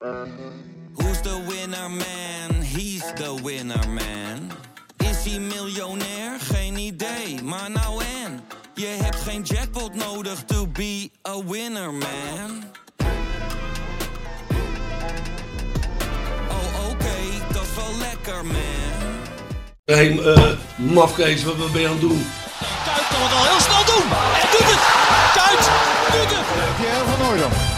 Who's the winner man? He's the winner man. Is hij miljonair? Geen idee, maar nou en. Je hebt geen jackpot nodig to be a winner man. Oh oké, dat is wel lekker man. Hé, hey, uh, mafkees, wat, wat ben je aan het doen? Kuit kan het al heel snel doen. En doet het. Kuit doet het. Pierre van Hooydonk.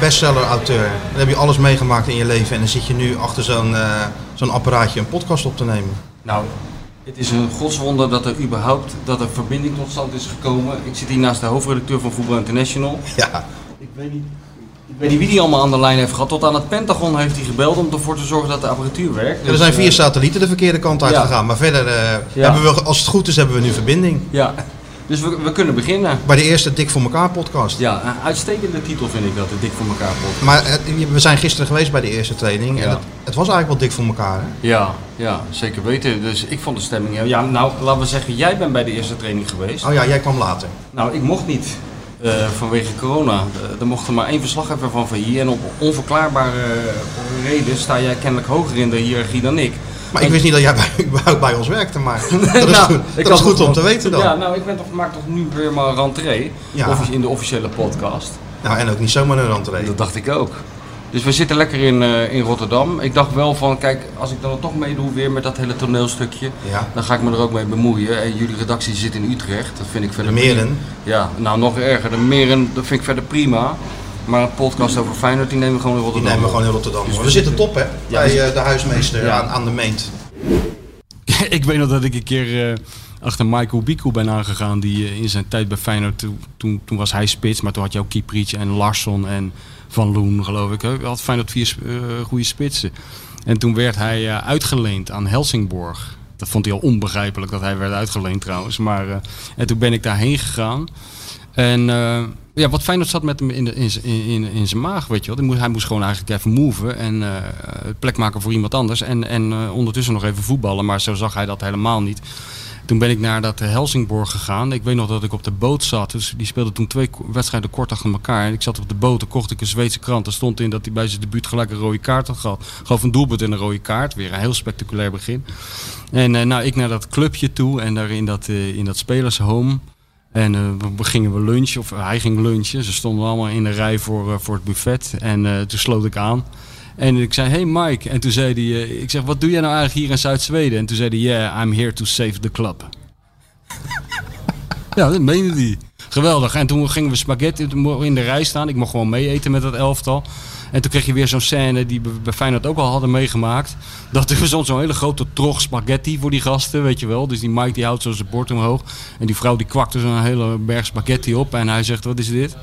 Bestseller-auteur. Dan heb je alles meegemaakt in je leven en dan zit je nu achter zo'n uh, zo'n apparaatje een podcast op te nemen. Nou, het is een godswonder dat er überhaupt dat er verbinding tot stand is gekomen. Ik zit hier naast de hoofdredacteur van Voetbal International. Ja. Ik weet niet, ik weet niet wie die allemaal aan de lijn heeft gehad. Tot aan het Pentagon heeft hij gebeld om ervoor te zorgen dat de apparatuur werkt. Ja, er zijn vier satellieten de verkeerde kant uit ja. gegaan. Maar verder, uh, Ja. hebben we, als het goed is, hebben we nu verbinding. Ja, dus we, we kunnen beginnen. Bij de eerste Dik voor elkaar podcast. Ja, een uitstekende titel vind ik dat, de Dik voor elkaar podcast. Maar uh, we zijn gisteren geweest bij de eerste training. En het, het was eigenlijk wel dik voor elkaar. Hè? Ja, ja, zeker weten. Dus ik vond de stemming... Ja, nou, laten we zeggen, jij bent bij de eerste training geweest. Oh ja, jij kwam later. Nou, ik mocht niet. eh, vanwege corona. Eh, Er mocht er maar één verslaggever van VI. En op onverklaarbare eh, reden sta jij kennelijk hoger in de hiërarchie dan ik. Maar ik wist niet dat jij bij, bij ons werkte. Maar dat is Nou, goed, ik dat is goed om te weten dan. Ja, nou, ik ben toch, maak toch nu weer maar rentree. Ja. In de officiële podcast. Nou, en ook niet zomaar een rentree. Dat dacht ik ook. Dus we zitten lekker in, eh, in Rotterdam. Ik dacht wel van, kijk, als ik dan toch meedoe weer met dat hele toneelstukje, Ja. dan ga ik me er ook mee bemoeien. En jullie redactie zit in Utrecht, dat vind ik De verder meren. Ja, nou nog erger. De meren, dat vind ik verder prima. Maar een podcast over Feyenoord, die nemen we gewoon in Die Rotterdam. nemen we gewoon in Rotterdam. Dus we, we zitten top, hè? Ja, bij eh, de huismeester Ja. aan, aan de meent. ik weet nog dat ik een keer eh, achter Michael Biku ben aangegaan. Die eh, in zijn tijd bij Feyenoord, toen, toen, was hij spits. Maar toen had je ook Kieprits en Larsson en Van Loen, geloof ik. hè. Had Feyenoord vier goede spitsen. En toen werd hij eh, uitgeleend aan Helsingborg. Dat vond hij al onbegrijpelijk dat hij werd uitgeleend trouwens. Maar, eh, en toen ben ik daarheen gegaan. En eh, ja, wat Feyenoord zat met hem in, in, in, in, zijn maag, weet je wel. Die moest- Hij moest gewoon eigenlijk even moven en eh, plek maken voor iemand anders. En, en eh, ondertussen nog even voetballen, maar zo zag hij dat helemaal niet. Toen ben ik naar dat Helsingborg gegaan. Ik weet nog dat ik op de boot zat. Dus die speelde toen twee wedstrijden kort achter elkaar. En ik zat op de boot, toen kocht ik een Zweedse krant. Er stond in dat hij bij zijn debuut gelijk een rode kaart had gehad. Gewoon een doelpunt en een rode kaart. Weer een heel spectaculair begin. En eh, nou, ik naar dat clubje toe en daar in dat, in dat spelershome. En eh, we- gingen we lunchen, of hij ging lunchen. Ze stonden allemaal in de rij voor, eh, voor het buffet. En eh, toen sloot ik aan. En ik zei, hey Mike. En toen zei hij, ik zeg, wat doe jij nou eigenlijk hier in Zuid-Zweden? En toen zei hij, yeah, I'm here to save the club. ja, dat meende hij. Geweldig. En toen gingen we spaghetti in de rij staan. Ik mocht gewoon mee eten met dat elftal. En toen kreeg je weer zo'n scène die we bij Feyenoord ook al hadden meegemaakt. Dat er zo'n hele grote trog spaghetti voor die gasten, weet je wel. Dus die Mike die houdt zo zijn bord omhoog. En die vrouw die kwakte zo'n hele berg spaghetti op. En hij zegt, wat is dit?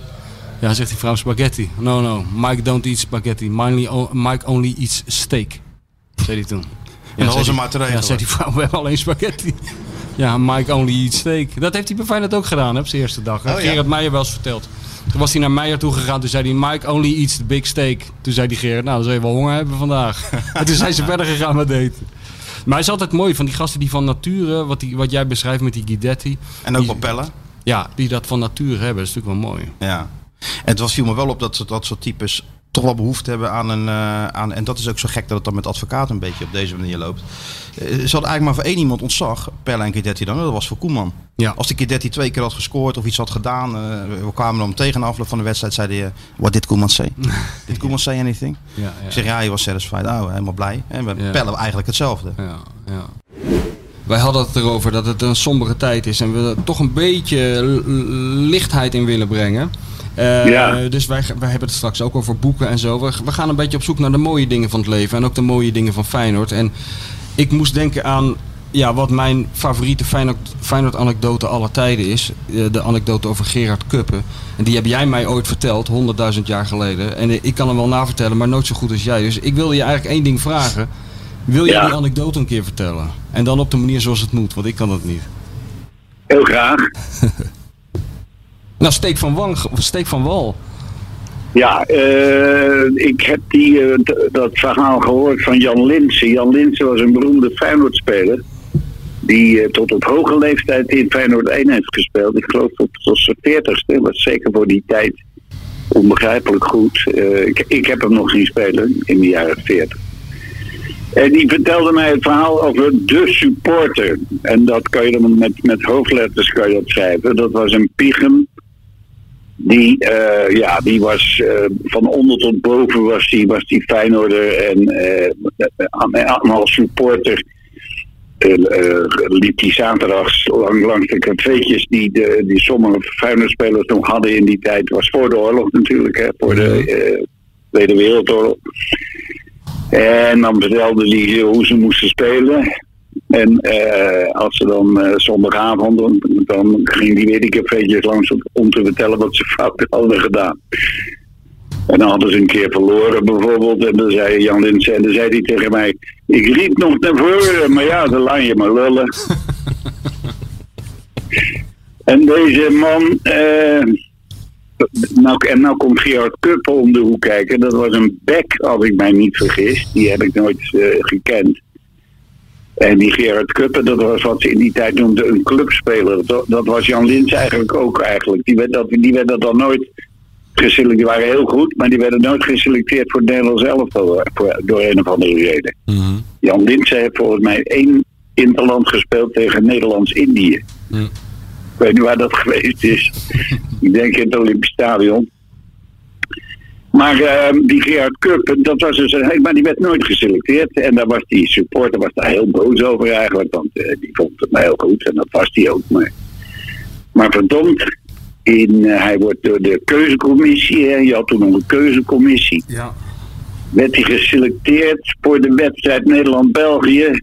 Ja, zegt die vrouw spaghetti. No, no, Mike don't eat spaghetti. Mike only eats steak. Zei hij toen. En dat was hem maar te Ja, zei die vrouw, we hebben alleen spaghetti. Ja, Mike only eats steak. Dat heeft hij bij Feyenoord ook gedaan, hè, op zijn eerste dag. Oh, ja. Meijer wel eens verteld. Toen was hij naar Meijer toe gegaan. Toen zei hij, Mike only eats the big steak. Toen zei die Gerard, nou, dan zul je wel honger hebben vandaag. en toen zijn ze verder gegaan met eten. Maar hij is altijd mooi van die gasten die van nature, wat, die, wat jij beschrijft met die Guidetti. En ook pellen. Ja, die dat van nature hebben. Dat is natuurlijk wel mooi. Ja. En het was, viel me wel op dat, dat soort types toch wel behoefte hebben aan een... eh, aan, en dat is ook zo gek dat het dan met advocaat een beetje op deze manier loopt. Eh, Ze hadden eigenlijk maar voor één iemand ontzag, Pelle en Guidetti dan. Dat was voor Koeman. Ja. Als die Guidetti twee keer had gescoord of iets had gedaan. eh, we kwamen dan tegen de afloop van de wedstrijd. Zeiden je, what did Koeman say? did Koeman say anything? Ja, ja. Ik zeg, ja, hij was satisfied. Oh, helemaal blij. En we Ja. pellen eigenlijk hetzelfde. Ja, ja. Wij hadden het erover dat het een sombere tijd is en we er toch een beetje lichtheid in willen brengen. Eh, Ja. Dus wij, wij hebben het straks ook over boeken en zo. We, we gaan een beetje op zoek naar de mooie dingen van het leven en ook de mooie dingen van Feyenoord. En ik moest denken aan ja, wat mijn favoriete Feyenoord, Feyenoord anekdote aller tijden is. eh, de anekdote over Gerard Kuppen. En die heb jij mij ooit verteld, 100.000 jaar geleden. En ik kan hem wel navertellen, maar nooit zo goed als jij. Dus ik wilde je eigenlijk één ding vragen. Wil jij Ja. die anekdote een keer vertellen? En dan op de manier zoals het moet, want ik kan dat niet. Heel graag. Nou, steek van, wang, steek van wal. Ja, eh, ik heb die, eh, dat verhaal gehoord van Jan Linsen. Jan Linsen was een beroemde Feyenoord-speler. Die eh, tot op hoge leeftijd in Feyenoord 1 heeft gespeeld. Ik geloof tot, tot zijn 40ste. was zeker voor die tijd onbegrijpelijk goed. Ik, ik heb hem nog zien spelen in de jaren 40. En die vertelde mij het verhaal over de supporter. En dat kan je dan met, met hoofdletters kan je dat schrijven. Dat was een Piegem. Die, eh, ja, die was eh, van onder tot boven was die, was die Feyenoorder. En eh, als supporter liep die zaterdags lang, langs de cafeetjes die, de, die sommige Feyenoordspelers nog hadden in die tijd. was voor de oorlog natuurlijk, hè, voor de Tweede Wereldoorlog. En dan vertelde hij hoe ze moesten spelen. En eh, als ze dan eh, zondagavond, dan, ging die weer die cafeetjes langs om- om te vertellen wat ze fout hadden gedaan. En dan hadden ze een keer verloren bijvoorbeeld. En dan zei Jan Linsen, en dan zei hij tegen mij... Ik riep nog naar voren, maar ja, dan laat je maar lullen. en deze man... eh, nou, en nou komt Gerard Kuppel om de hoek kijken. Dat was een bek, als ik mij niet vergis. Die heb ik nooit gekend. En die Gerard Kuppen, dat was wat ze in die tijd noemden een clubspeler. Dat, dat was Jan Lins eigenlijk ook eigenlijk. Die werd dat, die werden dan nooit geselecteerd. Die waren heel goed, maar die werden nooit geselecteerd voor het Nederlands elftal. eh, Voor, door een of andere reden. Jan Lins heeft volgens mij één interland gespeeld tegen Nederlands-Indië. Ik weet niet waar dat geweest is. ik denk in het Olympisch Stadion. Maar eh, die Gerard Kupp, dat was dus een, maar die werd nooit geselecteerd. En daar was die supporter was daar heel boos over eigenlijk. Want eh, die vond het maar heel goed. En dat was hij ook. Maar, maar verdomd, in, eh, hij wordt door de keuzecommissie, hè, je had toen nog een keuzecommissie. Ja. Werd hij geselecteerd voor de wedstrijd Nederland-België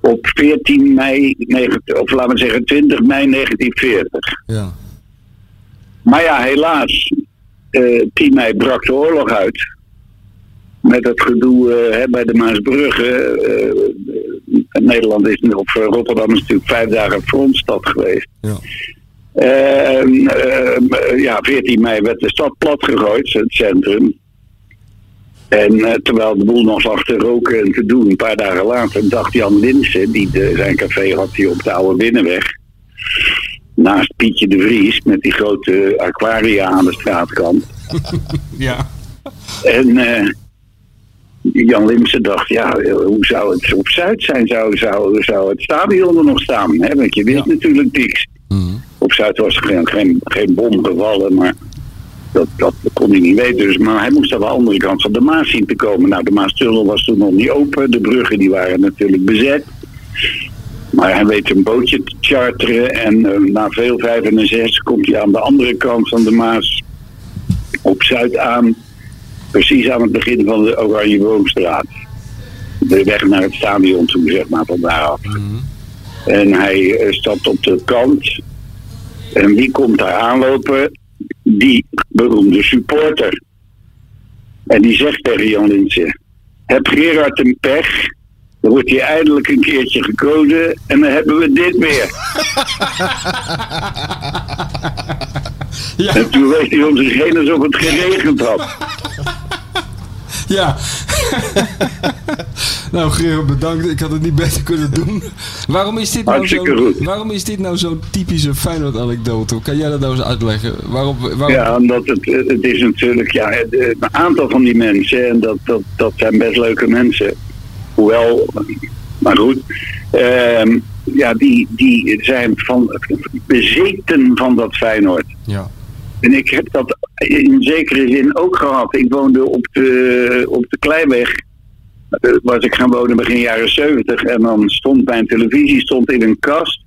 op 14 mei, 19, of laten we zeggen 20 mei 1940. Ja. Maar ja, helaas, 10 mei brak de oorlog uit. Met het gedoe eh, hè, bij de Maasbrugge. eh, eh, Nederland is, of eh, Rotterdam is natuurlijk vijf dagen frontstad geweest. Ja. Eh, ja, 14 mei werd de stad platgegooid, het centrum. En eh, terwijl de boel nog lag te roken en te doen, een paar dagen later, dacht Jan Linsen, die de, zijn café had hij op de Oude Binnenweg, naast Pietje de Vries, met die grote aquaria aan de straatkant. Ja. En eh, Jan Limsen dacht, ja, hoe zou het op Zuid zijn? Zou, zou, zou het stadion er nog staan? Hè? Want je wist natuurlijk niks. Op Zuid was er geen, geen, geen bom gevallen, maar dat, dat kon hij niet weten. Dus, maar hij moest aan de andere kant van de Maas zien te komen. Nou, de Maastunnel was toen nog niet open. De bruggen die waren natuurlijk bezet. Maar hij weet een bootje te charteren. En eh, na veel vijf en zes komt hij aan de andere kant van de Maas op Zuid aan. Precies aan het begin van de Oranje Boomstraat. De weg naar het stadion toe, zeg maar, van daaraf. En hij eh, stapt op de kant. En wie komt daar aanlopen? Die beroemde supporter. En die zegt tegen Jan Linsen... Heb Gerard een pech? Dan wordt hij eindelijk een keertje gekozen en dan hebben we dit weer. En toen wees hij om zich heen alsof het geregend had. Ja. nou, Gerard, bedankt. Ik had het niet beter kunnen doen. Waarom is dit nou Hartstikke zo, goed. waarom is dit nou zo'n typische Feyenoord-anekdote? Kan jij dat nou eens uitleggen? Waarom, waarom... Ja, omdat het, het is natuurlijk, ja, het, een aantal van die mensen, en dat, dat, dat zijn best leuke mensen. Hoewel, maar goed, ehm, ja, die, die zijn van, bezeten van dat Feyenoord. Ja. En ik heb dat in zekere zin ook gehad. Ik woonde op de, op de Kleiweg. Eh, Was ik gaan wonen begin jaren 70. En dan stond mijn televisie stond in een kast.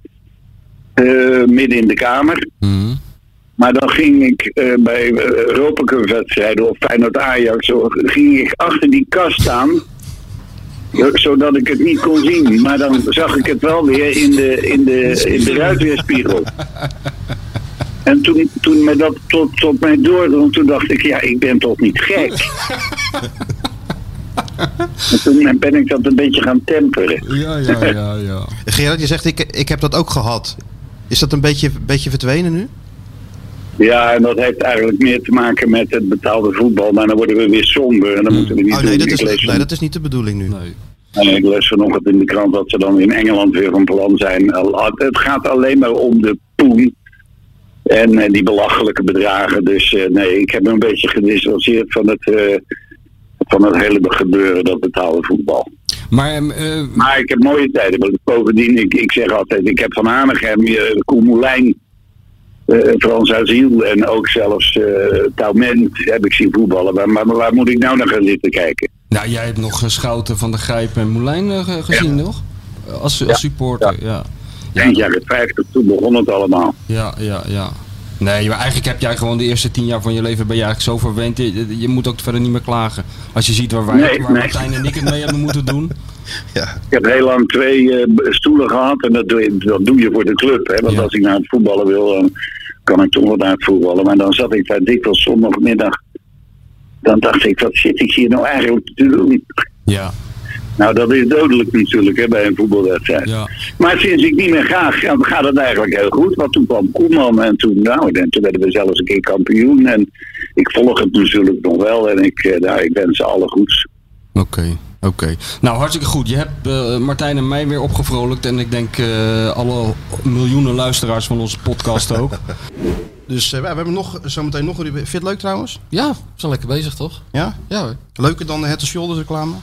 eh, midden in de kamer. Maar dan ging ik eh, bij uh, Europa Cup wedstrijden of Feyenoord Ajax. Zo, ging ik achter die kast staan. Zodat ik het niet kon zien. Maar dan zag ik het wel weer in de, in de, in de ruitweerspiegel. En toen, toen me dat tot, tot mij doordrong, toen dacht ik, ja, ik ben toch niet gek. en toen ben ik dat een beetje gaan temperen. Ja, ja, ja, ja. Gerard, je zegt ik, ik heb dat ook gehad. Is dat een beetje, beetje verdwenen nu? Ja, en dat heeft eigenlijk meer te maken met het betaalde voetbal. Maar dan worden we weer somber en dan moeten we niet Oh doen. nee dat, Ik is, lees nee, dat is niet de bedoeling nu. Nee. En ik lees vanochtend in de krant dat ze dan in Engeland weer van plan zijn. Het gaat alleen maar om de poen. En eh, die belachelijke bedragen. Dus eh, nee, ik heb me een beetje gedistanceerd van het, eh, van het hele gebeuren, dat betaalde voetbal. Maar ehm, eh, Maar ik heb mooie tijden. want Bovendien, ik, ik zeg altijd, ik heb van Hanegem, uh, Koen Moulijn, eh, Frans Aziel en ook zelfs eh Taument heb ik zien voetballen. Maar, maar waar moet ik nou naar gaan zitten kijken? nou, jij hebt nog eh, Schouten van de Grijp en Moulijn ge- gezien, nog? Als, als Ja. supporter, ja. Eind jaren 50, toen begon het allemaal. Ja, ja, ja. Nee, maar eigenlijk heb jij gewoon de eerste tien jaar van je leven ben je eigenlijk zo verwend. Je, je moet ook verder niet meer klagen. Als je ziet waar, wij, Nee, waar nee. Martijn en ik het mee hebben moeten doen. Ja. Ik heb heel lang twee eh, stoelen gehad en dat doe, je, dat doe je voor de club. Hè? Want Ja. als ik naar het voetballen wil, dan kan ik toch wel voetballen. Maar dan zat ik daar dikwijls zondagmiddag. Dan dacht ik, wat zit ik hier nou eigenlijk te doen? Ja, Nou, dat is dodelijk natuurlijk hè, bij een voetbalwedstrijd. ja. Maar sinds ik niet meer ga, gaat, gaat het eigenlijk heel goed. Want toen kwam Koeman en toen, nou, en toen werden we zelfs een keer kampioen. En ik volg het natuurlijk nog wel en ik, nou, ik wens ze alle goeds. Oké, oké. Nou, hartstikke goed. Je hebt eh, Martijn en mij weer opgevrolijkt. En ik denk eh, alle miljoenen luisteraars van onze podcast ook. Dus eh, we hebben nog, zometeen nog een. Vind je het leuk trouwens? Ja, we zijn lekker bezig toch? Ja? Ja hoor. Leuker dan de Head Shoulders reclame?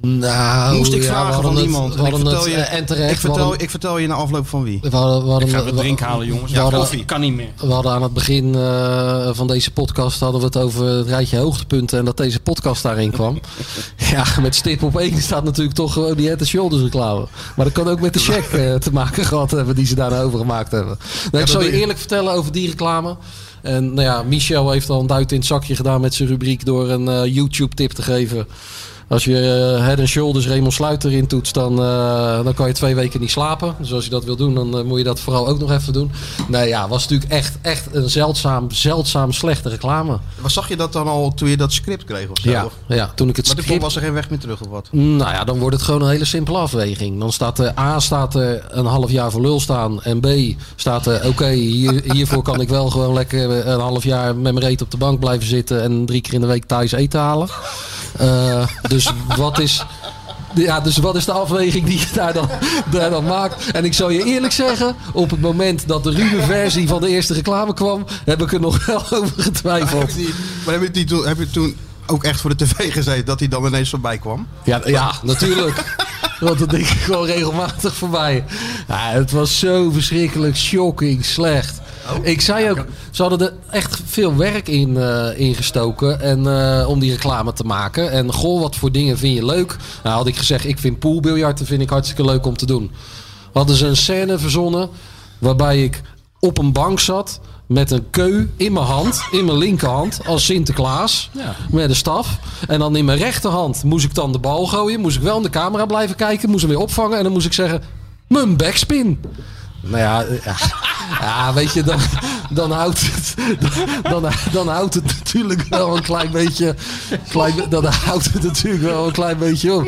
Nou, Moest ik vragen van het- iemand. En ik vertel, het, je, eh, en terecht. ik, vertel, hadden- ik vertel je na afloop van wie. we hadden, we hadden, Ik ga we- drink halen, jongens. Ja, hadden- koffie. Kan niet meer. We hadden aan het begin eh, van deze podcast hadden we het over het rijtje hoogtepunten en dat deze podcast daarin kwam. ja, met stip op één staat natuurlijk toch gewoon die Head and Shoulders reclame. Maar dat kan ook met de check eh, te maken gehad hebben die ze daarna over gemaakt hebben. Nou, ik zal je eerlijk vertellen over die reclame. En nou ja, Michel heeft al een duit in het zakje gedaan met zijn rubriek door een eh, YouTube tip te geven. Als je eh, Head and Shoulders Raymond Sluiter in toetst, dan, eh, dan kan je twee weken niet slapen. Dus als je dat wil doen, dan eh, moet je dat vooral ook nog even doen. Nee, ja, was natuurlijk echt, echt een zeldzaam, zeldzaam slechte reclame. Maar zag je dat dan al toen je dat script kreeg of zo? Ja, ja, toen ik het Maar toen script... was er geen weg meer terug of wat? Nou ja, dan wordt het gewoon een hele simpele afweging. Dan staat er A staat er een half jaar voor lul staan. En B staat er oké, hier, hiervoor kan ik wel gewoon lekker een half jaar met mijn reet op de bank blijven zitten. En drie keer in de week thuis eten halen. Dus wat is. Ja, dus wat is de afweging die je daar dan, daar dan maakt? En ik zal je eerlijk zeggen, op het moment dat de ruwe versie van de eerste reclame kwam, heb ik er nog wel over getwijfeld. Maar heb je, die toen, heb je toen ook echt voor de tv gezeten dat hij dan ineens voorbij kwam? Ja, ja natuurlijk. Want dat denk ik gewoon regelmatig voorbij. Ja, het was zo verschrikkelijk shocking slecht. Ik zei ook, ze hadden er echt veel werk in eh, ingestoken en, eh, om die reclame te maken. En goh, wat voor dingen vind je leuk? Nou had ik gezegd, ik vind poolbiljarten vind ik hartstikke leuk om te doen. Hadden ze een scène verzonnen waarbij ik op een bank zat met een keu in mijn hand, in mijn linkerhand, als Sinterklaas. Met een staf. En dan in mijn rechterhand moest ik dan de bal gooien. Moest ik wel in de camera blijven kijken. Moest hem weer opvangen. En dan moest ik zeggen, mijn backspin. Nou ja, eh, ja, ja, weet je, dan, dan, houdt het, dan, dan houdt het natuurlijk wel een klein beetje. Klein, dan houdt het natuurlijk wel een klein beetje op.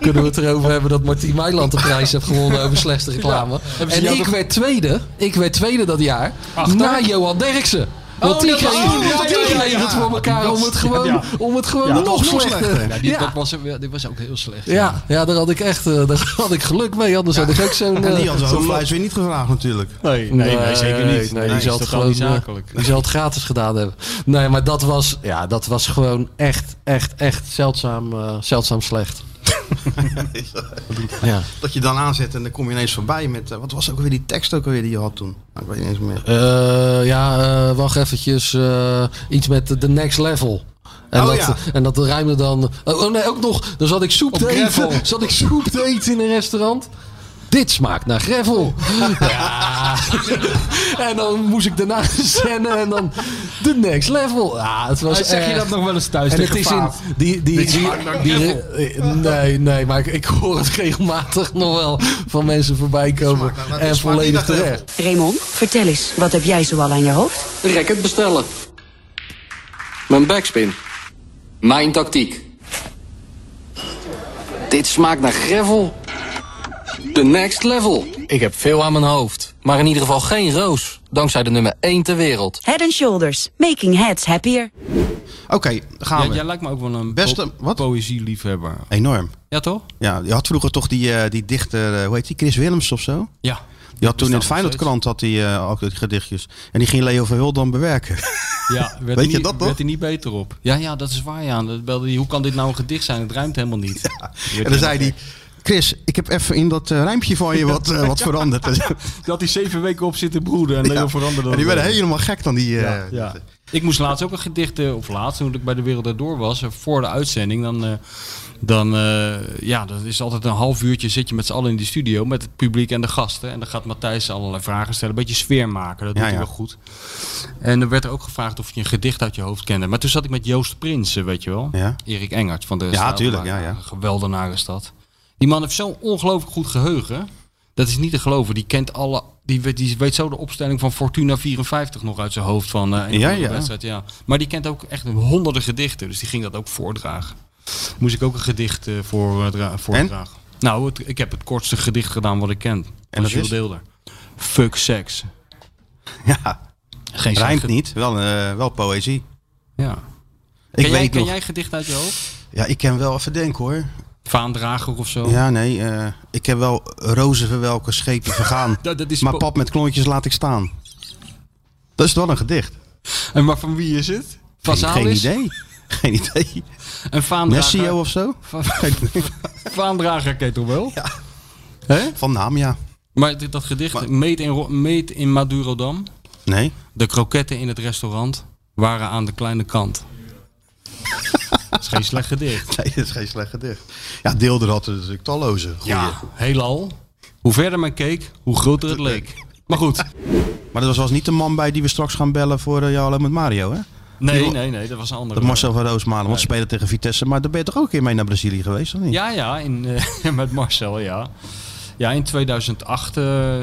Kunnen we het erover hebben dat Martien Meiland de prijs heeft gewonnen over slechtste reclame. en ik werd tweede. Ik werd tweede dat jaar. Na Johan Derksen. Want Oh, die ja. het voor elkaar om het gewoon, Ja. om het gewoon Ja, nog, slechter. Ja. Dat was, dit was ook heel slecht. Ja, ja, daar had ik echt eh, daar had ik geluk mee. Anders had ik ook zo'n... En die eh, had zijn zo'n- hoofdlijst weer niet gevraagd natuurlijk. Nee, nee, nee, zeker niet. Nee, die zal het gewoon niet eh, zakelijk. die zal het gratis gedaan hebben. Nee, maar dat was, ja, dat was gewoon echt, echt, echt zeldzaam, eh, zeldzaam slecht. Ja. Dat je dan aanzet en dan kom je ineens voorbij met... eh, wat was ook weer die tekst ook alweer die je had toen? Nou, ik weet niet eens meer. Eh, ja, eh, wacht eventjes. iets met de next level. En, Oh, dat, ja. en dat ruimde dan... Oh, oh nee, ook nog. Dan zat ik soep te eten. Zat ik soep te eten in een restaurant. Dit smaakt naar gravel. ja, en dan moest ik daarna zennen en dan de next level. Ja, het was zeg je dat nog wel eens thuis En het is in die, die, Dit die, eh, nee, nee, maar ik, ik hoor het regelmatig nog wel van mensen voorbij komen. En volledig terecht. Raymond, vertel eens, wat heb jij zoal aan je hoofd? Racket bestellen. Mijn backspin. Mijn tactiek. Dit smaakt naar gravel. The next level. Ik heb veel aan mijn hoofd, maar in ieder geval geen roos. Dankzij de nummer 1 ter wereld. Head and Shoulders, making heads happier. Oké, gaan Ja, we. jij lijkt me ook wel een Beste- po poëzieliefhebber. Enorm. Ja, toch? Ja, je had vroeger toch die, eh, die dichter, eh, hoe heet die, Chris Willems of zo? Ja. Die had toen in het Feyenoordkrant had die, eh, ook die gedichtjes. En die ging Leo Verhul dan bewerken. Ja, werd Weet je niet, dat werd hij niet beter op. Ja, ja, dat is waar, ja. Dat belde hij, hoe kan dit nou een gedicht zijn? Het ruimt helemaal niet. en dan zei hij, Chris, ik heb even in dat eh, rijmpje van je wat, eh, wat veranderd. Dat hij zeven weken op zitten broeden en Leo Ja. veranderde En die werden helemaal gek dan die... eh, Ja, ja. Ik moest laatst ook een gedicht, eh, of laatst, toen ik bij de Wereld Erdoor was, eh, voor de uitzending, dan, eh, dan eh, ja, dat is altijd een half uurtje zit je met z'n allen in die studio, met het publiek en de gasten. En dan gaat Matthijs allerlei vragen stellen, een beetje sfeer maken, dat doet Ja, hij ja. wel goed. En er werd er ook gevraagd of je een gedicht uit je hoofd kende. Maar toen zat ik met Joost Prins, eh, weet je wel. Ja. Erik Engert van de Ja, tuurlijk, ja, ja. Een geweldenaar is dat. Die man heeft zo'n ongelooflijk goed geheugen. Dat is niet te geloven. Die kent alle. Die weet, die weet zo de opstelling van Fortuna 54 nog uit zijn hoofd van eh, een Ja, ja. wedstrijd. Ja. Maar die kent ook echt honderden gedichten. Dus die ging dat ook voordragen. Moest ik ook een gedicht eh, voor, dra- voordragen. Nou, het- ik heb het kortste gedicht gedaan wat ik ken. Van dat is? Deelder. Fuck seks. Ja, Geen rijmt niet, wel, eh, wel poëzie. Ja. Ik ken jij, weet ken nog, jij gedicht uit je hoofd? ja, ik ken wel even denken hoor. Vaandrager of zo? Ja, nee, eh, ik ken wel rozen verwelken, schepen vergaan. Dat, dat is maar pap met klontjes laat ik staan. Dat is wel een gedicht. En maar van wie is het? Geen, Vazalis? geen idee. Geen idee. Een vaandrager? Nessio of zo? Va- Vaandrager ken je toch wel? Ja. Hè? Van naam, ja. Maar dit- dat gedicht, meet, in, meet in Madurodam. Nee. De kroketten in het restaurant waren aan de kleine kant. Dat is geen slecht gedicht. Nee, dat is geen slecht gedicht. Ja, Deelder had er natuurlijk talloze. Goeie. Ja, heelal. Hoe verder men keek, hoe groter het leek. Maar goed. Maar dat was, niet de man bij die we straks gaan bellen voor uh, jou met Mario, hè? Nee, nee, nee, dat was een andere. Dat Marcel van Roosmalen, want Nee. ze spelen tegen Vitesse. Maar daar ben je toch ook een keer mee naar Brazilië geweest, of niet? Ja, ja, in, eh, met Marcel, ja. Ja, in 2008, eh,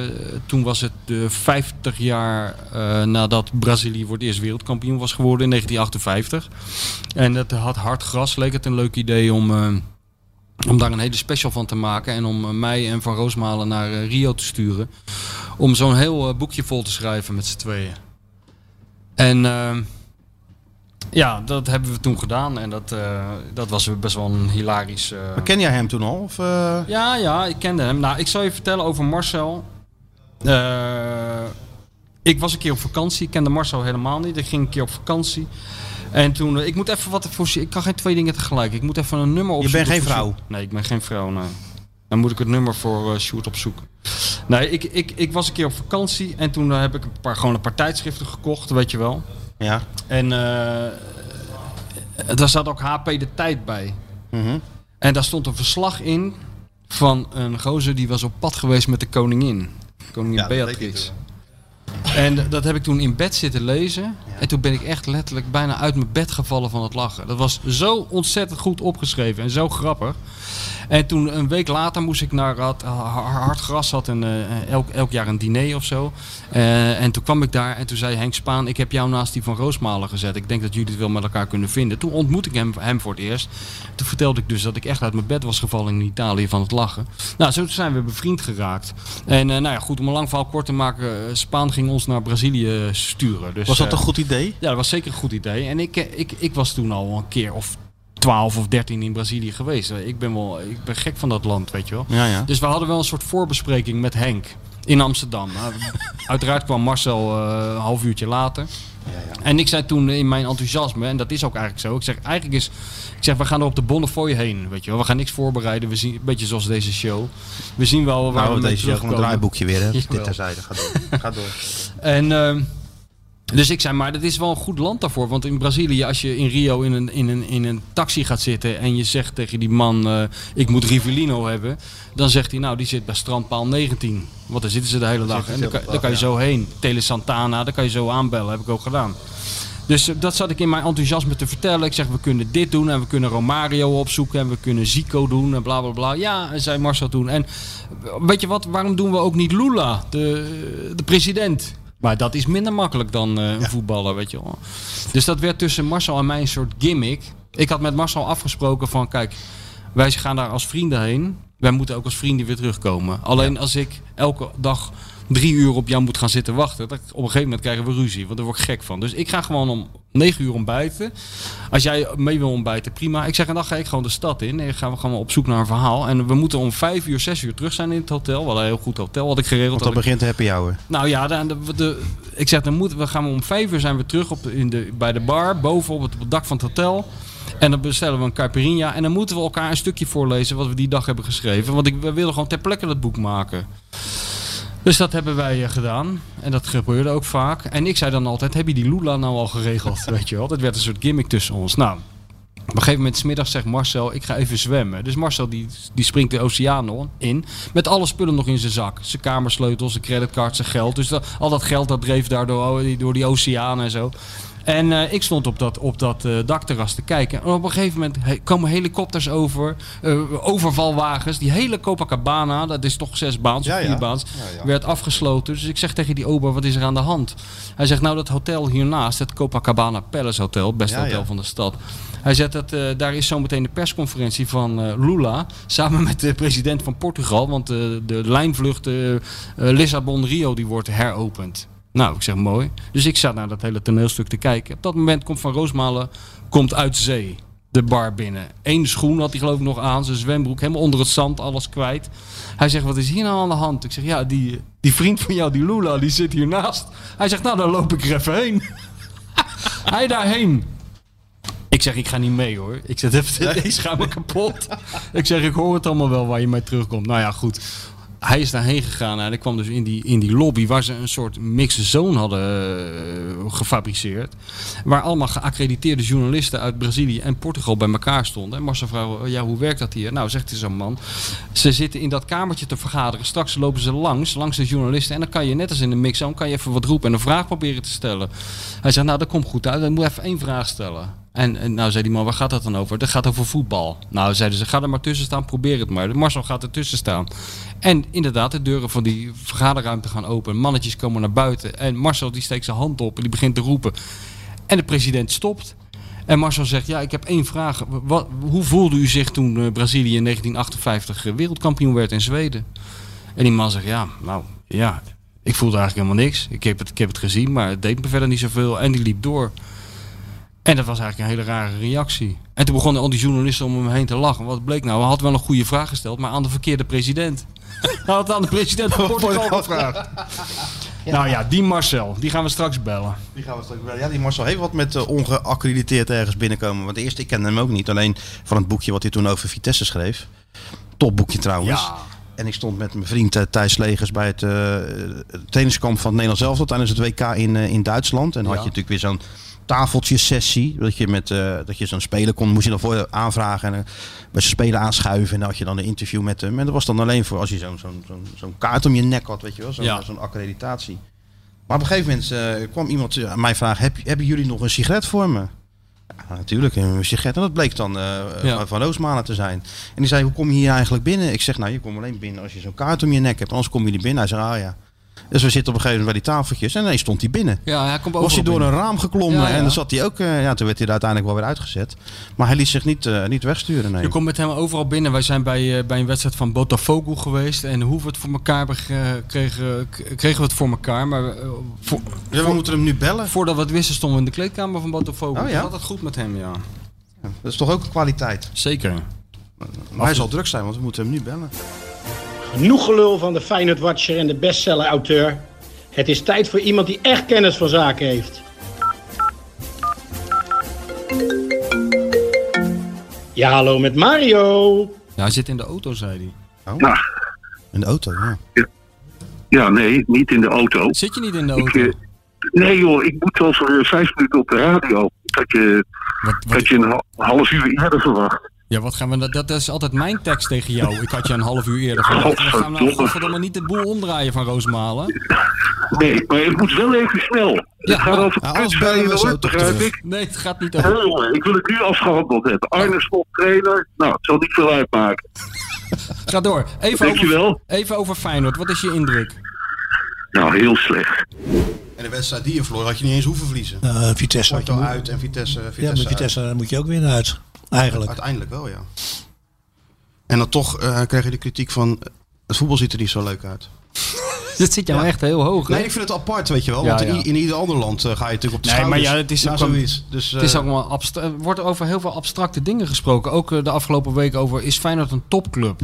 toen was het de 50 jaar eh, nadat Brazilië voor het eerst wereldkampioen was geworden in 1958. En het had hard gras, leek het een leuk idee om, eh, om daar een hele special van te maken. En om mij en Van Roosmalen naar Rio te sturen. Om zo'n heel boekje vol te schrijven met z'n tweeën. En eh, ja, dat hebben we toen gedaan. En dat, eh, dat was best wel een hilarisch... eh, Maar ken jij hem toen al? Of, eh? ja, ja, ik kende hem. Nou, ik zal je vertellen over Marcel. Ik was een keer op vakantie. Ik kende Marcel helemaal niet. Ik ging een keer op vakantie. En toen, ik moet even wat voor. Ik kan geen twee dingen tegelijk. Ik moet even een nummer opzoeken. bent geen vrouw? Nee, ik ben geen vrouw. Nee. Dan moet ik het nummer voor Sjoerd opzoeken. Nee, ik, ik, ik was een keer op vakantie. En toen heb ik een paar, gewoon een paar tijdschriften gekocht, weet je wel. Ja. En eh, daar zat ook HP de tijd bij. Mhm. En daar stond een verslag in van een gozer die was op pad geweest met de koningin. Koningin Ja, Beatrix. En dat heb ik toen in bed zitten lezen. En toen ben ik echt letterlijk bijna uit mijn bed gevallen van het lachen. Dat was zo ontzettend goed opgeschreven en zo grappig. En toen een week later moest ik naar had, Hard Gras had een, eh, elk, elk jaar een diner of zo. Eh, en toen kwam ik daar en toen zei Henk Spaan, ik heb jou naast die van Roosmalen gezet. Ik denk dat jullie het wel met elkaar kunnen vinden. Toen ontmoette ik hem, hem voor het eerst. Toen vertelde ik dus dat ik echt uit mijn bed was gevallen in Italië van het lachen. Nou, zo zijn we bevriend geraakt. En eh, nou ja, goed, om een lang verhaal kort te maken. eh, Spaan ging ons naar Brazilië sturen. Dus, Was dat eh, een goed idee? ja, dat was zeker een goed idee. En ik, eh, ik, ik was toen al een keer of 12 of 13 in Brazilië geweest. Eh, Ik ben, wel, ik ben gek van dat land, weet je wel. Ja, ja. Dus we hadden wel een soort voorbespreking met Henk in Amsterdam. Nou, uiteraard kwam Marcel eh, een half uurtje later. En ik zei toen in mijn enthousiasme, en dat is ook eigenlijk zo. Ik zeg, eigenlijk is, ik zeg, we gaan er op de Bonnefoy heen, weet je wel. We gaan niks voorbereiden. We zien, een beetje zoals deze show. We zien wel waar Nou, we deze show gewoon een draaiboekje weer, hè? Dit terzijde. Ga door. Ga door. En, ehm, Dus ik zei, maar dat is wel een goed land daarvoor. Want in Brazilië, als je in Rio in een, in een, in een taxi gaat zitten en je zegt tegen die man, eh, ik moet Rivellino hebben. Dan zegt hij, nou die zit bij strandpaal 19. Want daar zitten ze de hele dag. En daar kan, hele daar kan je zo heen. Tele Santana, daar kan je zo aanbellen. Heb ik ook gedaan. Dus eh, dat zat ik in mijn enthousiasme te vertellen. Ik zeg, we kunnen dit doen en we kunnen Romario opzoeken en we kunnen Zico doen en bla bla bla. Ja, en zei Marcel toen. En eh, weet je wat, waarom doen we ook niet Lula, de, de president? Maar dat is minder makkelijk dan eh, een voetballer, weet je wel. Dus dat werd tussen Marcel en mij een soort gimmick. Ik had met Marcel afgesproken van, kijk, wij gaan daar als vrienden heen. Wij moeten ook als vrienden weer terugkomen. Alleen als ik elke dag drie uur op jou moet gaan zitten wachten, dat, op een gegeven moment krijgen we ruzie. Want daar word ik gek van. Dus ik ga gewoon om negen uur ontbijten. Als jij mee wil ontbijten, prima. Ik zeg, en dan ga ik gewoon de stad in. En dan gaan we gewoon op zoek naar een verhaal. En we moeten om vijf uur, zes uur terug zijn in het hotel. We hadden een heel goed hotel, had ik geregeld. Want dan ik- begint de happy hour. nou ja, dan, de, de- ik zeg, dan moeten we gaan we om vijf uur zijn we terug op de, in de, bij de bar, boven op het, op het dak van het hotel. En dan bestellen we een caipirinha. En dan moeten we elkaar een stukje voorlezen wat we die dag hebben geschreven. Want ik, we willen gewoon ter plekke dat boek maken. Dus dat hebben wij eh, gedaan. En dat gebeurde ook vaak. En ik zei dan altijd, heb je die Lula nou al geregeld? Weet je wel, dat werd een soort gimmick tussen ons. Nou, op een gegeven moment, 's middags zegt Marcel, ik ga even zwemmen. Dus Marcel die, die springt de oceaan in. Met alle spullen nog in zijn zak. Zijn kamersleutels, zijn creditcard, zijn geld. Dus dat, al dat geld dat dreef daardoor door die oceaan en zo. En eh, ik stond op dat, op dat eh, dakterras te kijken. En op een gegeven moment he- komen helikopters over. eh, overvalwagens. Die hele Copacabana, dat is toch zes baans Ja, of ja. vier baans, Ja, werd afgesloten. Dus ik zeg tegen die ober, wat is er aan de hand? Hij zegt, nou dat hotel hiernaast, het Copacabana Palace Hotel, het beste hotel van de stad. Hij zegt dat daar is zometeen de persconferentie van Lula. Samen met de president van Portugal. Want de lijnvlucht Lissabon-Rio die wordt heropend. Nou, ik zeg mooi. Dus ik zat naar dat hele toneelstuk te kijken. Op dat moment komt Van Roosmalen komt uit zee. De bar binnen. Eén schoen had hij geloof ik nog aan. Zijn zwembroek helemaal onder het zand. Alles kwijt. Hij zegt, wat is hier nou aan de hand? Ik zeg, ja, die, die vriend van jou, die Lula, die zit hiernaast. Hij zegt, nou, dan loop ik er even heen. hij daarheen. Ik zeg, ik ga niet mee hoor. Ik zeg, ik schaam me kapot. Ik zeg, ik hoor het allemaal wel waar je mee terugkomt. Nou ja, goed. Hij is daarheen gegaan en ik kwam dus in die, in die lobby waar ze een soort mixed zone hadden eh, gefabriceerd. Waar allemaal geaccrediteerde journalisten uit Brazilië en Portugal bij elkaar stonden. En Marcel vroeg, ja, hoe werkt dat hier? Nou, zegt hij zo'n man. Ze zitten in dat kamertje te vergaderen. Straks lopen ze langs, langs de journalisten. En dan kan je, net als in de mix zone, kan je even wat roepen en een vraag proberen te stellen. Hij zegt, nou, dat komt goed uit. Dan moet even één vraag stellen. En, en nou zei die man, waar gaat dat dan over? Dat gaat over voetbal. Nou, zeiden ze, ga er maar tussen staan, probeer het maar. Marcel gaat er tussen staan. En inderdaad, de deuren van die vergaderruimte gaan open. Mannetjes komen naar buiten. En Marcel die steekt zijn hand op en die begint te roepen. En de president stopt. En Marcel zegt, ja, ik heb één vraag. Wat, hoe voelde u zich toen eh, Brazilië in 1958 eh, wereldkampioen werd in Zweden? En die man zegt, ja, nou, ja, ik voelde eigenlijk helemaal niks. Ik heb het, ik heb het gezien, maar het deed me verder niet zoveel. En die liep door. En dat was eigenlijk een hele rare reactie. En toen begonnen al die journalisten om hem heen te lachen. Wat bleek nou? Hij had wel een goede vraag gesteld, maar aan de verkeerde president. Hij had aan de president van Portugal gevraagd. Nou ja, die Marcel, die gaan we straks bellen. Die gaan we straks wel. Ja, die Marcel heeft wat met eh, ongeaccrediteerd ergens binnenkomen. Want eerst, ik kende hem ook niet. Alleen van het boekje wat hij toen over Vitesse schreef. Topboekje trouwens. Ja. En ik stond met mijn vriend eh, Thijs Legers bij het eh, tenniskamp van het Nederlands elftal tijdens het WK in, in Duitsland. En dan had je natuurlijk weer zo'n tafeltjesessie. Dat je, met, eh, dat je zo'n speler kon, moest je dan voor aanvragen en eh, bij speler aanschuiven. En dan had je dan een interview met hem. En dat was dan alleen voor als je zo'n zo'n zo'n zo'n kaart om je nek had, weet je wel. Zo'n Ja. zo'n accreditatie. Maar op een gegeven moment eh, kwam iemand aan mij vragen, Heb, hebben jullie nog een sigaret voor me? Ja, natuurlijk, een sigaret. En dat bleek dan Ja. van Roosmalen te zijn. En die zei, hoe kom je hier eigenlijk binnen? Ik zeg, nou, je komt alleen binnen als je zo'n kaart om je nek hebt. Anders kom je niet binnen. Hij zei, ah ja. Dus we zitten op een gegeven moment bij die tafeltjes. En ineens stond hij binnen. Ja, hij komt Was hij door binnen. een raam geklommen. Ja, ja. En dan zat hij ook... eh, ja, toen werd hij er uiteindelijk wel weer uitgezet. Maar hij liet zich niet, eh, niet wegsturen, nee. Je komt met hem overal binnen. Wij zijn bij, eh, bij een wedstrijd van Botafogo geweest. En hoe we het voor elkaar kregen, kregen we het voor elkaar. Maar voor, Ja, we moeten hem nu bellen. voordat we het wisten stonden we in de kleedkamer van Botafogo. Oh, ja? Altijd goed met hem, ja. Dat is toch ook een kwaliteit. Zeker. Maar hij zal druk zijn, want we moeten hem nu bellen. Genoeg gelul van de Feyenoord Watcher en de bestseller-auteur. Het is tijd voor iemand die echt kennis van zaken heeft. Ja, hallo met Mario. Ja, hij zit in de auto, zei hij. Oh. Nou, In de auto, ja. ja, nee, niet in de auto. Zit je niet in de Ik, auto? eh, Nee joh, ik moet over eh, vijf minuten op de radio. Dat je, dat je een ha- half uur eerder verwacht. Ja, wat gaan we... Dat, dat is altijd mijn tekst tegen jou. Ik had je een half uur eerder verwacht. Dan gaan we nou Godverdomme. niet de boel omdraaien van Roosmalen. Nee, maar het moet wel even snel. Het gaat over Ja, ja, anders bellen we zo hoor, toch begrijp ik. Nee, het gaat niet Ja, over... ik wil het nu afgehandeld hebben. Arne Slot trainer. Nou, het zal niet veel uitmaken. Ga door. Even Dankjewel. over, even over Feyenoord. Wat is je indruk? Nou, heel slecht. En de wedstrijd die je verloor had je niet eens hoeven verliezen. Uh, Vitesse had je Porto uit en Vitesse, Vitesse ja, maar uit. Vitesse moet je ook winnen uit. Eigenlijk. Uiteindelijk wel, ja. En dan toch eh krijg je de kritiek van... eh, Het voetbal ziet er niet zo leuk uit. Dit zit jou echt heel hoog, hè? Nee, ik vind het apart, weet je wel. Ja, want in, ja. in ieder ander land eh, ga je natuurlijk op de Nee, maar ja, het is ook zoiets. Dus, het is eh, allemaal abstra- er wordt over heel veel abstracte dingen gesproken. Ook de afgelopen week over is Feyenoord een topclub?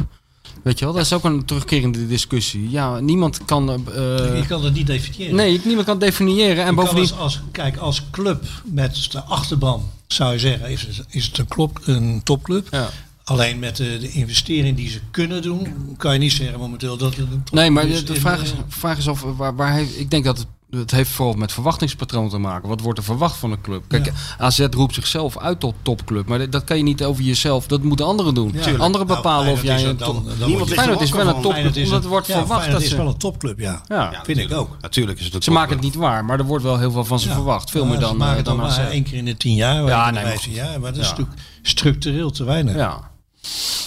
Weet je wel, dat is ook een terugkerende discussie. Ja, niemand kan. eh, je kan het niet definiëren. Nee, niemand kan definiëren. En Je bovendien. als, kijk, als club met de achterban zou je zeggen, is het, is het een, klop, een topclub. Alleen met de, de investering die ze kunnen doen, kan je niet zeggen momenteel dat het een Nee, maar de vraag is, eh, vraag is of waar, waar hij, ik denk dat het, het heeft vooral met verwachtingspatroon te maken. Wat wordt er verwacht van een club? Kijk, AZ roept zichzelf uit tot topclub, maar dat- kan je niet over jezelf. Dat moeten anderen doen. Ja. Anderen Nou, bepalen of jij een dan- top. Niemand Feyenoord is wel een topclub, omdat er wordt ja, verwacht Feyenoord dat is ze. wel een topclub, ja. Ja, vind ik ook. Natuurlijk is het een Ze maken het niet waar, maar er wordt wel heel veel van ze Ja. verwacht. Veel Ja, meer ze dan, maken eh, het dan dan maar één keer in de tien jaar, Ja, nee, jaar. Maar dat is natuurlijk structureel te weinig. Ja.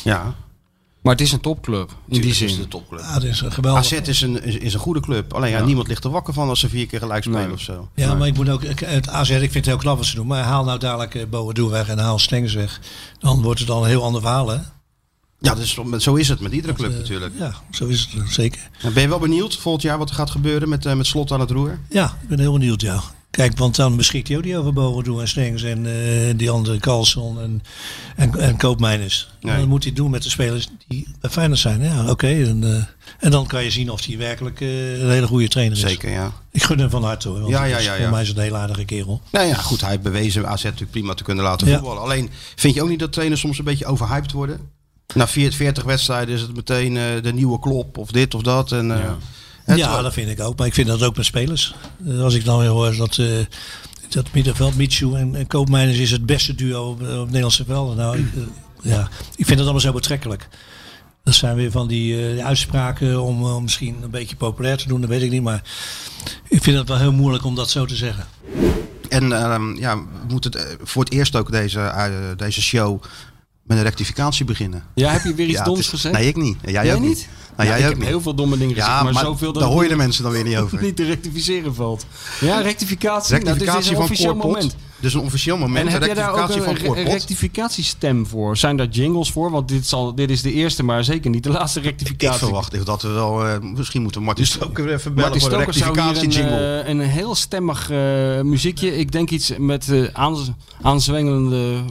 Ja. Maar het is een topclub, in die zin. is het een topclub. Ja, dat is een geweldig. AZ is een, is, is een goede club. Alleen ja, Ja. niemand ligt er wakker van als ze vier keer gelijk spelen of zo. Ja, maar ik moet ook, ik- het AZ, ik vind het heel knap wat ze doen. Maar haal nou dadelijk uh, Boadu weg en haal Stengs weg. Dan wordt het al een heel ander verhaal, hè? Ja, dus, zo is het met iedere club natuurlijk. Ja, zo is het eh, zeker. En Ben je wel benieuwd volgend jaar wat er gaat gebeuren met, eh, met slot aan het roer? Ja, ik ben heel benieuwd, ja. Kijk, want dan beschikt hij ook niet over Boadu en Stengs en eh, die andere Carlson en, en, en Koopmeiners. Nee. Dan moet hij doen met de spelers die bij Feyenoord zijn. Ja, oké. en, eh, en dan kan je zien of hij werkelijk eh, een hele goede trainer is. Zeker, ja. Ik gun hem van harte hoor. Want Ja, ja, ja, ja. Voor mij is het een hele aardige kerel. Nou ja, goed, hij heeft bewezen AZ natuurlijk prima te kunnen laten Ja. voetballen. Alleen, vind je ook niet dat trainers soms een beetje overhyped worden? Na 40, 40 wedstrijden is het meteen eh, de nieuwe klop of dit of dat. En, eh, het- ja, dat vind ik ook. Maar ik vind dat ook met spelers. Eh, Als ik dan weer hoor dat, eh, dat middenveld, Michu en, en Koopmeiners is het beste duo op, op Nederlandse velden. Nou, ik, eh, ja, ik vind dat allemaal zo betrekkelijk. Dat zijn weer van die eh, uitspraken om, om misschien een beetje populair te doen, dat weet ik niet. Maar ik vind het wel heel moeilijk om dat zo te zeggen. En ehm, ja, we moeten het, voor het eerst ook deze, deze show met een rectificatie beginnen. Ja, heb je weer iets Ja, doms het is- gezegd? Nee, ik niet. En Jij, Jij ook niet? niet. Nou, Ja, jij ik heb niet. heel veel domme dingen gezegd, Ja, maar maar zoveel dat daar hoor je de mensen dan weer niet over. niet te rectificeren valt. Ja, rectificatie. nou, Rectificatie dit is een van officieel Corpot. moment. Dus een officieel moment. En een heb jij daar ook een, van een rectificatiestem voor? Zijn daar jingles voor? Want dit, zal, dit is de eerste, maar zeker niet de laatste Ik rectificatie. verwacht dat we wel... eh, misschien moeten we Martin Stoker even bellen Martin voor een Stoker zou hier rectificatie een, eh, een heel stemmig eh, muziekje. Ik denk iets met aanz- aanzwengelende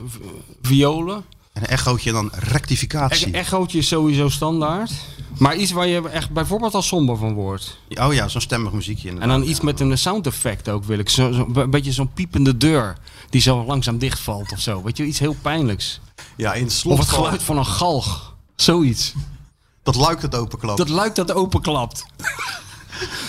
violen. Een echootje en dan rectificatie. E- echootje is sowieso standaard. Maar iets waar je echt bijvoorbeeld al somber van wordt. Oh ja, zo'n stemmig muziekje En dan iets met een sound effect ook wil ik. Zo, zo, een beetje zo'n piepende deur die zo langzaam dichtvalt of zo. Weet je, iets heel pijnlijks. Ja, in het Of slot het geluid van een galg. Zoiets. Dat luik dat openklapt. Dat luik dat openklapt.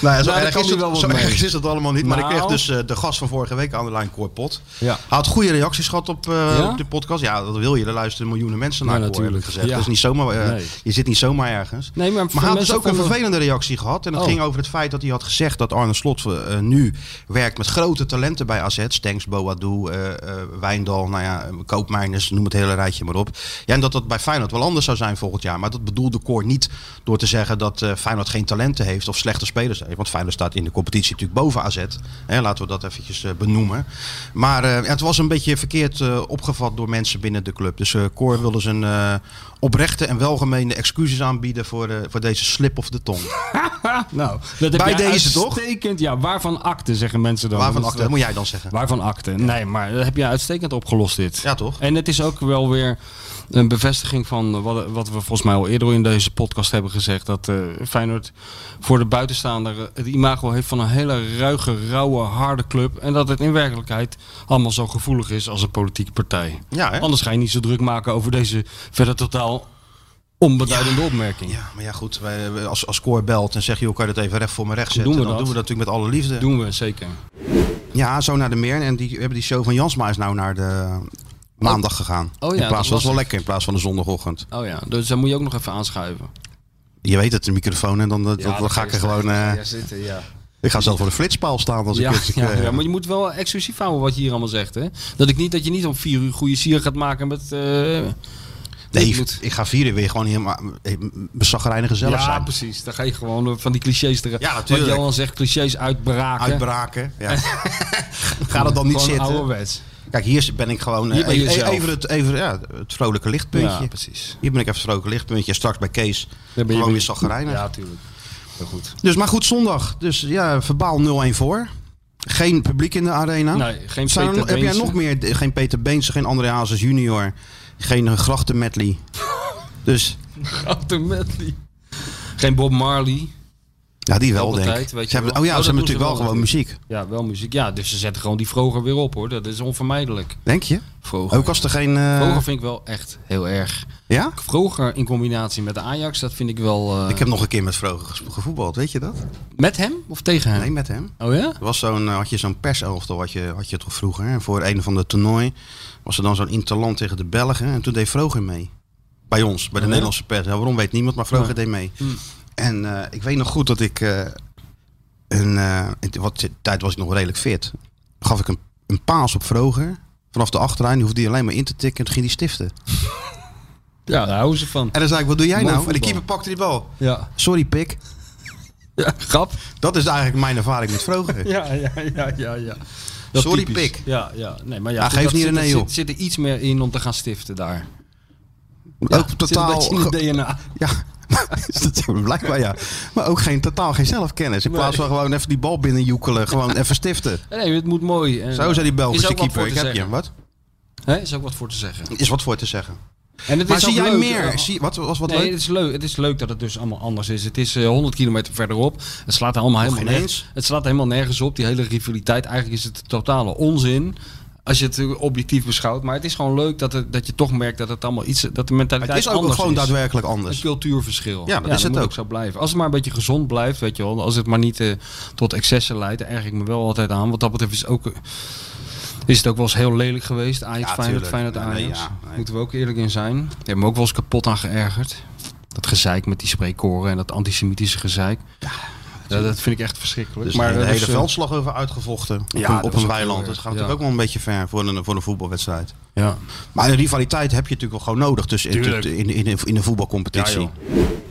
Nou, ja, zo Nou, erg, is het, wel zo erg is het allemaal niet. Maar ik Nou. kreeg dus eh, de gast van vorige week aan de lijn, Cor Pot. Ja. Hij had goede reacties gehad op, eh, Ja? op de podcast. Ja, dat wil je. Er luisteren miljoenen mensen naar Cor, natuurlijk. gezegd. Ja. Dat is niet zomaar, eh, Nee. Je zit niet zomaar ergens. Nee, maar, Maar hij had dus ook een vervelende reactie gehad. En dat Oh. ging over het feit dat hij had gezegd dat Arne Slot nu werkt met grote talenten bij AZ. Stenks, Boadu, eh eh, Wijndal, nou ja, Koopmeiners, noem het hele rijtje maar op. Ja, en dat dat bij Feyenoord wel anders zou zijn volgend jaar. Maar dat bedoelde Cor niet door te zeggen dat eh, Feyenoord geen talenten heeft of slechte spelers heeft. Want Feyenoord staat in de competitie natuurlijk boven AZ. Hè, laten we dat eventjes eh, benoemen. Maar eh, het was een beetje verkeerd eh, opgevat door mensen binnen de club. Dus eh Cor wilde zijn oprechte en welgemeende excuses aanbieden voor, voor deze slip of de tong. nou, dat Bij deze toch? Ja, waarvan akte, zeggen mensen dan. Waarvan akte? Dat moet jij dan zeggen. Waarvan akte? Nee, maar dat heb je uitstekend opgelost dit. Ja, toch? En het is ook wel weer een bevestiging van wat, wat we volgens mij al eerder in deze podcast hebben gezegd. Dat eh, Feyenoord voor de buitenstaander eh, het imago heeft van een hele ruige, rauwe, harde club. En dat het in werkelijkheid allemaal zo gevoelig is als een politieke partij. Ja, hè? Anders ga je niet zo druk maken over deze verder totaal onbeduidende opmerking. Ja, maar ja goed, wij, als, als Cor belt en zegt, joh, kan je dat even recht voor me recht zetten? Doen we dan dat. doen we dat natuurlijk met alle liefde. Doen we, zeker. Ja, zo naar de meer. En die we hebben die show van Jansma is nou naar de maandag gegaan. Oh ja, in dat plaats, dat is wel was lekker in plaats van de zondagochtend. Oh ja, dus dan moet je ook nog even aanschuiven. Je weet het, de microfoon en dan, dan, Ja, dan ga ik er gewoon... eh, Ja, zitten, ja. ik ga zelf voor de flitspaal staan als Ja, ik het... ja, eh, ja, maar je moet wel exclusief houden wat je hier allemaal zegt. Hè? Dat, ik niet, dat je niet om vier uur goede sier gaat maken met... eh, Nee, moet- ik ga vieren weer gewoon helemaal bezagrijnig gezellig ja, zijn. precies. Dan ga je gewoon eh, van die clichés er, Ja, natuurlijk. Wat Johan zegt, clichés uitbraken. Uitbraken, ja. Ga er dan niet Gewoon zitten. ouderwets. Kijk, hier ben ik gewoon eh, Hier ben even, zelf. even, het, even ja, het vrolijke lichtpuntje. Ja, precies. Hier ben ik even het vrolijke lichtpuntje. En straks bij Kees ben gewoon weer- weer zagrijnig. Ja, tuurlijk. Heel goed. Dus maar goed, zondag. Dus ja, verbaal 0-1 voor. Geen publiek in de arena. Nee, geen Zijn Peter Heb jij nog meer? Geen Peter Beense, geen André Hazes junior. Geen uh, Grachten medley. Dus Grote medley. Geen Bob Marley. Ja, die wel denk tijd, ik. weet Ze je hebben, wel. oh ja, Oh, ze hebben natuurlijk wel wel gewoon muziek. Ja, wel muziek. Ja, dus ze zetten gewoon die vroeger weer op hoor. Dat is onvermijdelijk. Denk je? Vroeger. Ook als er geen... eh, Vroeger vind ik wel echt heel erg. Ja? Vroeger in combinatie met de Ajax, dat vind ik wel... eh, Ik heb nog een keer met Vroger gevoetbald, weet je dat? Met hem of tegen hem? Nee, met hem. Oh ja? Er was zo'n, eh, had je zo'n perselftal, had je, had je toch vroeger. En voor een van de toernooi was er dan zo'n interland tegen de Belgen. En toen deed Vroger mee. Bij ons, bij de Oh? Nederlandse pers. Ja, waarom weet niemand, maar Vroger Ja. deed mee. Hmm. En eh, ik weet nog goed dat ik... eh, een, eh, wat tijd was ik nog redelijk fit. Gaf ik een, een paas op Vroger. Vanaf de achterlijn, die hoefde hij alleen maar in te tikken. En toen ging hij stiften. Ja, daar houden ze van. En dan zei ik, wat doe jij Mooi nou? En de keeper pakte die bal. Ja. Sorry, pik. Ja, grap. Dat is eigenlijk mijn ervaring met Vroger. Ja, ja, ja, ja. ja. Sorry, typisch. pik. Ja, ja. Nee, maar ja, Ja, geef niet René er op. zit, er iets meer in om te gaan stiften daar. ook totaal... een beetje in het DNA. Ja, blijkbaar ja. Maar ook geen, totaal geen zelfkennis. In plaats van gewoon even die bal binnenjoekelen. Gewoon even stiften. Nee, het moet mooi. En, Zo zei die Belgische wat keeper. Ik heb je. zeggen. Wat? Hè, is ook wat voor te zeggen. Is wat voor te zeggen. En het Maar is zie jij leuk, meer? eh, Zie, wat was wat nee, leuk? Het is, leuk. het is leuk dat het dus allemaal anders is. Het is eh, 100 kilometer verderop. Het slaat allemaal Nog helemaal nergens. Het slaat helemaal nergens op. Die hele rivaliteit. Eigenlijk is het totale onzin. Als je het objectief beschouwt. Maar het is gewoon leuk dat, het, dat je toch merkt dat het allemaal iets. Dat de mentaliteit Het is ook anders gewoon is. daadwerkelijk Een anders. cultuurverschil. Ja, dat is het ook. zo blijven. Als het maar een beetje gezond blijft, weet je wel. Als het maar niet eh, tot excessen leidt, daar erg ik me wel altijd aan. Wat dat betreft is ook, is het ook wel eens heel lelijk geweest. Ajax, Ja, Feyenoord. Feyenoord, Nee, Ajax. ja, nee. Moeten we ook eerlijk in zijn. Daar hebben me ook wel eens kapot aan geërgerd. Dat gezeik met die spreekkoren en dat antisemitische gezeik. Ja, dat vind ik echt verschrikkelijk. Dus maar de dat hele is, eh, veldslag over uitgevochten. Op Ja, een, dat op een weiland. Dat gaat ja. natuurlijk ook wel een beetje ver voor een, voor een voetbalwedstrijd. Ja. Maar een rivaliteit heb je natuurlijk wel gewoon nodig tussen in, in, in, de voetbalcompetitie. Ja,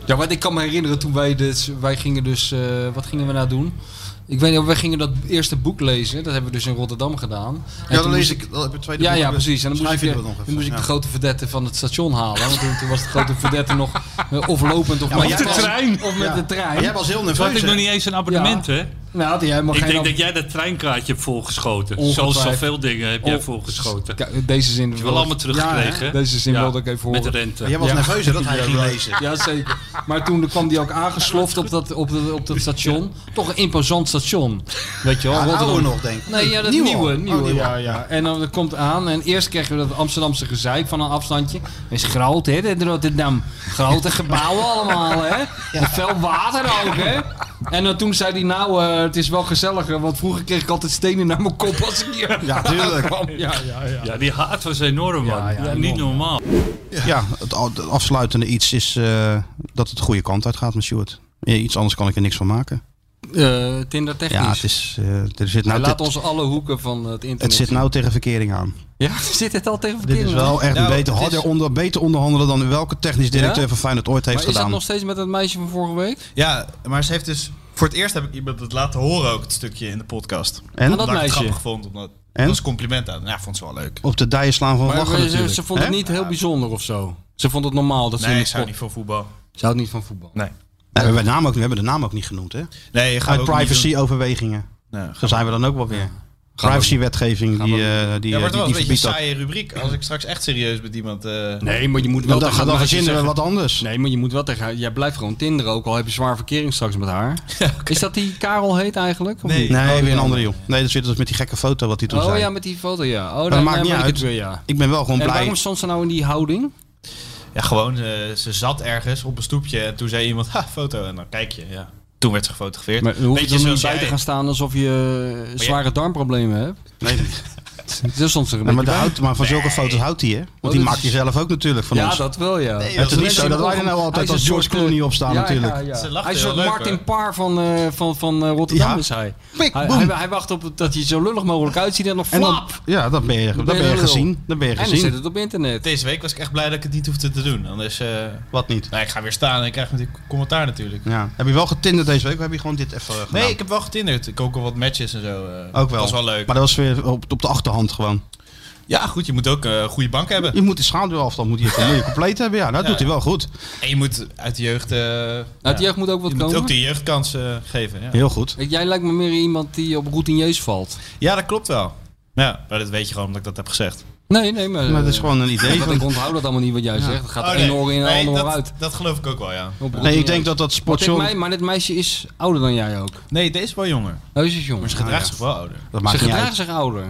Ja, want ik kan me herinneren toen wij dus, wij gingen dus, eh, wat gingen we nou doen? Ik weet niet, wij gingen dat eerste boek lezen. Dat hebben we dus in Rotterdam gedaan. En Ja, dan toen lees moest ik. Dan heb je het tweede Ja, boek ja, precies. En dan moest schrijf ik, je dat nog even, dan moest ik ja. de grote verdette van het station halen. Want toen, toen was de grote verdette nog of lopend of Ja, met de trein. Of met de trein. Maar jij was heel Toen nerveus. had ik nog niet eens een abonnement, Ja. hè? Nou, had hij helemaal Ik geen... denk dat jij dat treinkaartje hebt volgeschoten. Zoals zoveel dingen heb jij volgeschoten. Deze zin Heb je wel allemaal teruggekregen, Ja, deze zin Ja, wilde ik even met horen. de rente. Maar jij was nerveus dat hij ging lezen. Ja, zeker. Maar toen kwam die ook aangesloft op dat, op, dat, op dat station. Toch een imposant station. Weet je wel? Ja, oude nog, denk ik. Nee, ja, dat Nieuwe nieuwe. nieuwe, Oh, nieuwe. ja, ja. En dan komt aan. En eerst kregen we dat Amsterdamse gezeik van een afstandje. is groot, hè, Rotterdam. Grote gebouwen allemaal, hè. Met veel water ook, hè. En dan toen zei hij, nou, eh, het is wel gezelliger. Want vroeger kreeg ik altijd stenen naar mijn kop als ik hier Ja, tuurlijk. kwam. Ja, ja, ja. Ja, die haat was enorm, man. Ja, ja, Ja, niet normaal. Ja, het, afsluitende iets is eh, dat het de goede kant uit gaat met Stuart. Iets anders kan ik er niks van maken. Eh, Tinder technisch. Ja, het, is, eh, er zit Hij nou laat ons alle hoeken van het internet het zit zien. nou tegen verkering aan. Ja, zit het al tegen Dit is wel echt Nou, beter, is- onder, beter onderhandelen dan welke technisch directeur Ja? van Feyenoord ooit heeft Maar is dat gedaan. nog steeds met het meisje van vorige week? Ja, maar ze heeft dus... Voor het eerst heb ik iemand het laten horen ook, het stukje in de podcast. En? Omdat Dat ik het meisje? grappig vond. Omdat, En? Dat was een compliment aan. Ja, vond ze wel leuk. Op de dijen slaan van Maar lachen ze, natuurlijk. ze vond het niet heel bijzonder of zo. Ze vond het normaal dat ze Nee, zou spot- niet van voetbal. Ze houdt niet van voetbal. Nee. Nee, we, hebben de naam ook, we hebben de naam ook niet genoemd, hè? Nee, gaan we Uit privacy-overwegingen. Nee, Zo zijn we dan ook wel weer. Privacy-wetgeving die, we- eh, die, Ja, maar het die, was een beetje een dat. saaie rubriek. Als ik straks echt serieus met iemand... eh, Nee, maar je moet wel Dan, tegen dan, verzinnen wat anders. Nee, maar je moet wel tegen haar... Jij blijft gewoon tinderen, ook al heb je zwaar verkering straks met haar. Is dat die Karel heet eigenlijk? Of Nee. Nee, Oh, weer een andere joh. Nee, dat zit dus met die gekke foto wat hij toen Oh zei. ja, met die foto, ja. Oh, dat dan maakt niet uit. weer, ja. Ik ben wel gewoon En blij. waarom stond ze nou in die houding? Ja, gewoon, eh, ze zat ergens op een stoepje en toen zei iemand, ha, foto. En dan kijk je, ja. Toen werd ze gefotografeerd. Maar hoef je er niet bij te gaan staan alsof je zware darmproblemen hebt? Nee, Dat is soms er een Nee, maar, de maar van zulke foto's houdt hij, hè? Want Oh, die dat maak is- je zelf ook natuurlijk van ja, ons. dat wel, ja. het is niet zo dat wij er nou altijd als George Clooney op staan Ja, natuurlijk. ja, ja. Hij is een Martin. Paar van, eh, van, van eh, Rotterdam Ja. is hij. Pik, hij, boem. hij. hij wacht op dat je zo lullig mogelijk uitziet en dan En dan, flap. ja, dan ben je, dan ben je gezien. Dan ben je En dan zit gezien. het op internet. Deze week was ik echt blij dat ik het niet hoefde te doen. Anders, eh Wat niet? nou, ik ga weer staan en ik krijg natuurlijk commentaar natuurlijk. Ja. Heb je wel getinderd deze week of heb je gewoon dit even eh, gedaan? Nee, ik heb wel getinderd. Ik ook al wat matches en zo. eh, Ook wel. Dat was wel leuk. Maar dat was weer op, op de achterhand gewoon. Ja, goed, je moet ook eh, een goede bank hebben. Je moet de schaduwafstand moet je, moet je compleet hebben. Ja, dat Ja. doet hij wel goed. En je moet uit de jeugd... eh, Uit de jeugd moet ook wat je moet komen. ook de jeugdkans eh, geven. Ja. Heel goed. Ik- Jij lijkt me meer iemand die op routineus valt. ja, dat klopt wel. Ja, maar dat weet je gewoon omdat ik dat heb gezegd. Nee, nee, maar... Maar dat is gewoon een idee. Want ik onthoud dat allemaal niet wat jij zegt. Het gaat Oh, de nee. ene oor in en de Nee, andere oor uit. dat geloof ik ook wel, ja. Nee, ik denk dat dat Maar dit, sportshow... mei- maar dit meisje is ouder dan jij ook. Nee, deze is wel jonger. Oh, is het jong? Maar ze gedraagt zich wel ouder. Dat Ze maakt niet gedragen uit. zich ouder.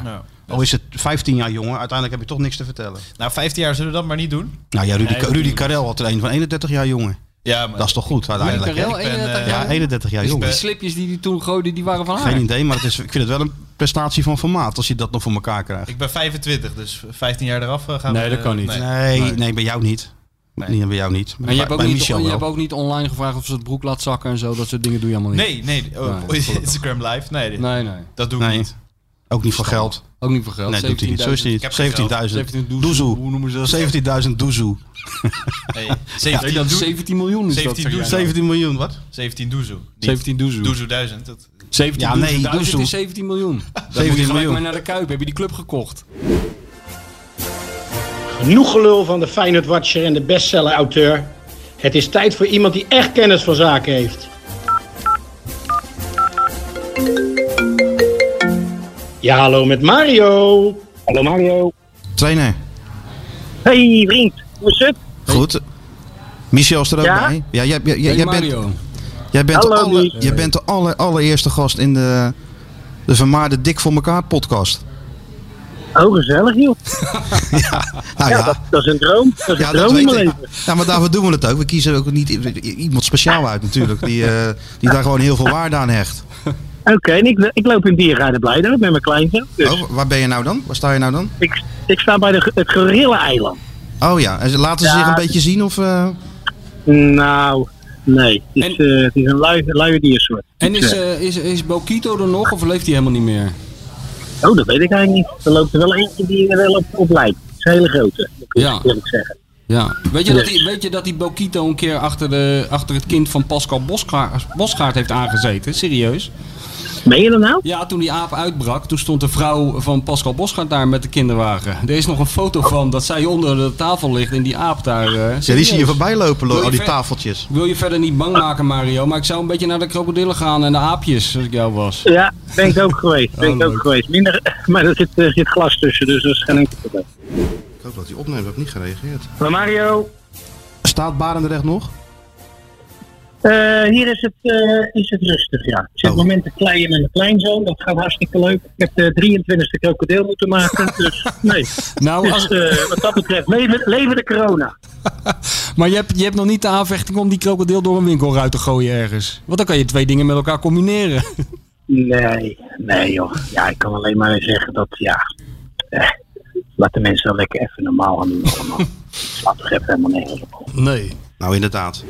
Al is het 15 jaar jonger, uiteindelijk heb je toch niks te vertellen. Nou, 15 jaar zullen we dat maar niet doen. Nou ja, Rudy, Nee, dat Rudy Karel had er een van 31 jaar jonger. Ja, maar Dat is toch goed uiteindelijk? Karel, hè? ik ben, 31 eh, jaar? Ja, 31 jaar Die jonger. slipjes die hij toen gooide, die waren van haar. Geen idee, maar het is, ik vind het wel een prestatie van formaat als je dat nog voor elkaar krijgt. Ik ben 25, dus 15 jaar eraf eh, gaan Nee, we... dat eh, kan niet. Nee, nee, Nee. bij jou niet. Nee. Nee, bij jou niet. En je hebt, bij ook niet, je hebt ook niet online gevraagd of ze het broek laat zakken en zo. Dat soort dingen doe je allemaal niet. Nee, nee. Oh, Nee. Instagram live? Nee, Nee, nee. dat doe ik Nee. niet. Ook niet voor geld. Ook niet voor geld. Nee, doet hij niet. Zo is hij Ik heb geen niet. 17.000. 17.000 Doezoe. Hoe noemen ze dat? 17.000 doezoe. Nee, Nee, 17 dat is doe- 17 miljoen. Is 17 dat, zeg doezoe. jij. 17 miljoen, wat? 17 doezoe. Niet 17 doezoe. Doezoe 1000. Dat... 17 Ja, nee, duizend doezoe. is 17 miljoen. Dan 17 moet je gelijk miljoen. maar naar de Kuip. Heb je die club gekocht? Genoeg gelul van de Feyenoord Watcher en de bestseller-auteur. Het is tijd voor iemand die echt kennis van zaken heeft. Ja, hallo met Mario. Hallo Mario. Trainer. Hey vriend, hoe is het? Goed. Michel is er ook Ja? bij. Ja, jij, jij, jij, jij bent, Mario. jij bent, de, Mies. jij bent de aller, allereerste gast in de, de vermaarde Dik voor elkaar podcast. Oh, gezellig joh. Nou ja, dat, dat is een droom. Dat is ja, een dat droom in weet mijn. Ja, maar daarvoor doen we het ook. We kiezen ook niet iemand speciaal uit natuurlijk. Die, eh, die daar gewoon heel veel waarde aan hecht. Oké, en ik, ik loop in Diergaarde Blijden met mijn kleinzoon. Dus Oh, waar ben je nou dan? Waar sta je nou dan? ik, ik sta bij de, het Gorilla-eiland. Oh ja, en ze laten ze Ja, zich een beetje zien of... eh, Nou, nee. Het is, eh, het is een lui, luie diersoort. En is, eh, is, is Bokito er nog of leeft hij helemaal niet meer? oh, dat weet ik eigenlijk niet. Er loopt er wel eentje die er wel op, op lijkt. Het is een hele grote, moet ik Ja. eerlijk zeggen. Ja. Weet je, dat die, weet je dat die Bokito een keer achter, de, achter het kind van Pascal Bosgaard, Bosgaard heeft aangezeten? Serieus? Meen je dat nou? Ja, toen die aap uitbrak, toen stond de vrouw van Pascal Bosgaard daar met de kinderwagen. Er is nog een foto van dat zij onder de tafel ligt en die aap daar. eh, ja, die serieus. zie je voorbij lopen, al die ver- tafeltjes. Ik wil je verder niet bang maken, Mario, maar ik zou een beetje naar de krokodillen gaan en de aapjes, als ik jou was. Ja, ben ik ook geweest. Ben Oh, ik ook leuk. geweest. Minder, maar er zit, er zit glas tussen, dus dat is geen enkel probleem. Ik hoop dat hij opneemt, ik heb niet gereageerd. Maar Mario, Staat Barendrecht nog? eh, hier is het, eh, is het rustig, ja. Ik zit op Oh. het moment te kleien met mijn kleinzoon. Dat gaat hartstikke leuk. Ik heb de 23e krokodil moeten maken, dus nee. Nou, Dus als, eh, wat dat betreft, leven, leven de corona. maar je hebt, je hebt nog niet de aanvechting om die krokodil door een winkelruit te gooien ergens. Want dan kan je twee dingen met elkaar combineren. Nee, nee joh. Ja, ik kan alleen maar zeggen dat, ja... Eh, laat de mensen wel lekker even normaal gaan doen allemaal. Het slaat toch even helemaal nergens op. Nee. Nou, inderdaad.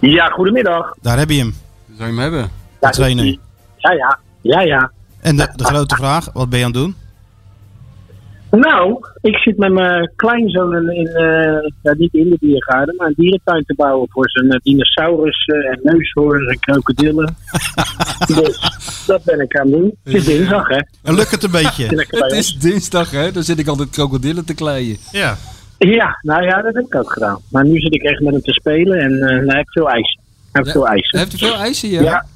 Ja, goedemiddag. Daar heb je hem, Zou je hem hebben? Ja, de trainer. Ja, ja. Ja, ja. En de, de grote vraag, wat ben je aan het doen? Nou, ik zit met mijn kleinzoon in, in, eh, ja, niet in de diergaarden, maar een dierentuin te bouwen voor zijn eh, dinosaurussen en neushoorns en krokodillen. dus dat ben ik aan het doen. Het is dinsdag, hè? En lukt het een beetje? Het is dinsdag, hè? Dan zit ik altijd krokodillen te kleien. Ja. Ja, nou ja, dat heb ik ook gedaan. Maar nu zit ik echt met hem te spelen en eh nou, hij heeft veel ijs. Hij heeft veel ijs. Heeft hij veel eisen, ja? Ja.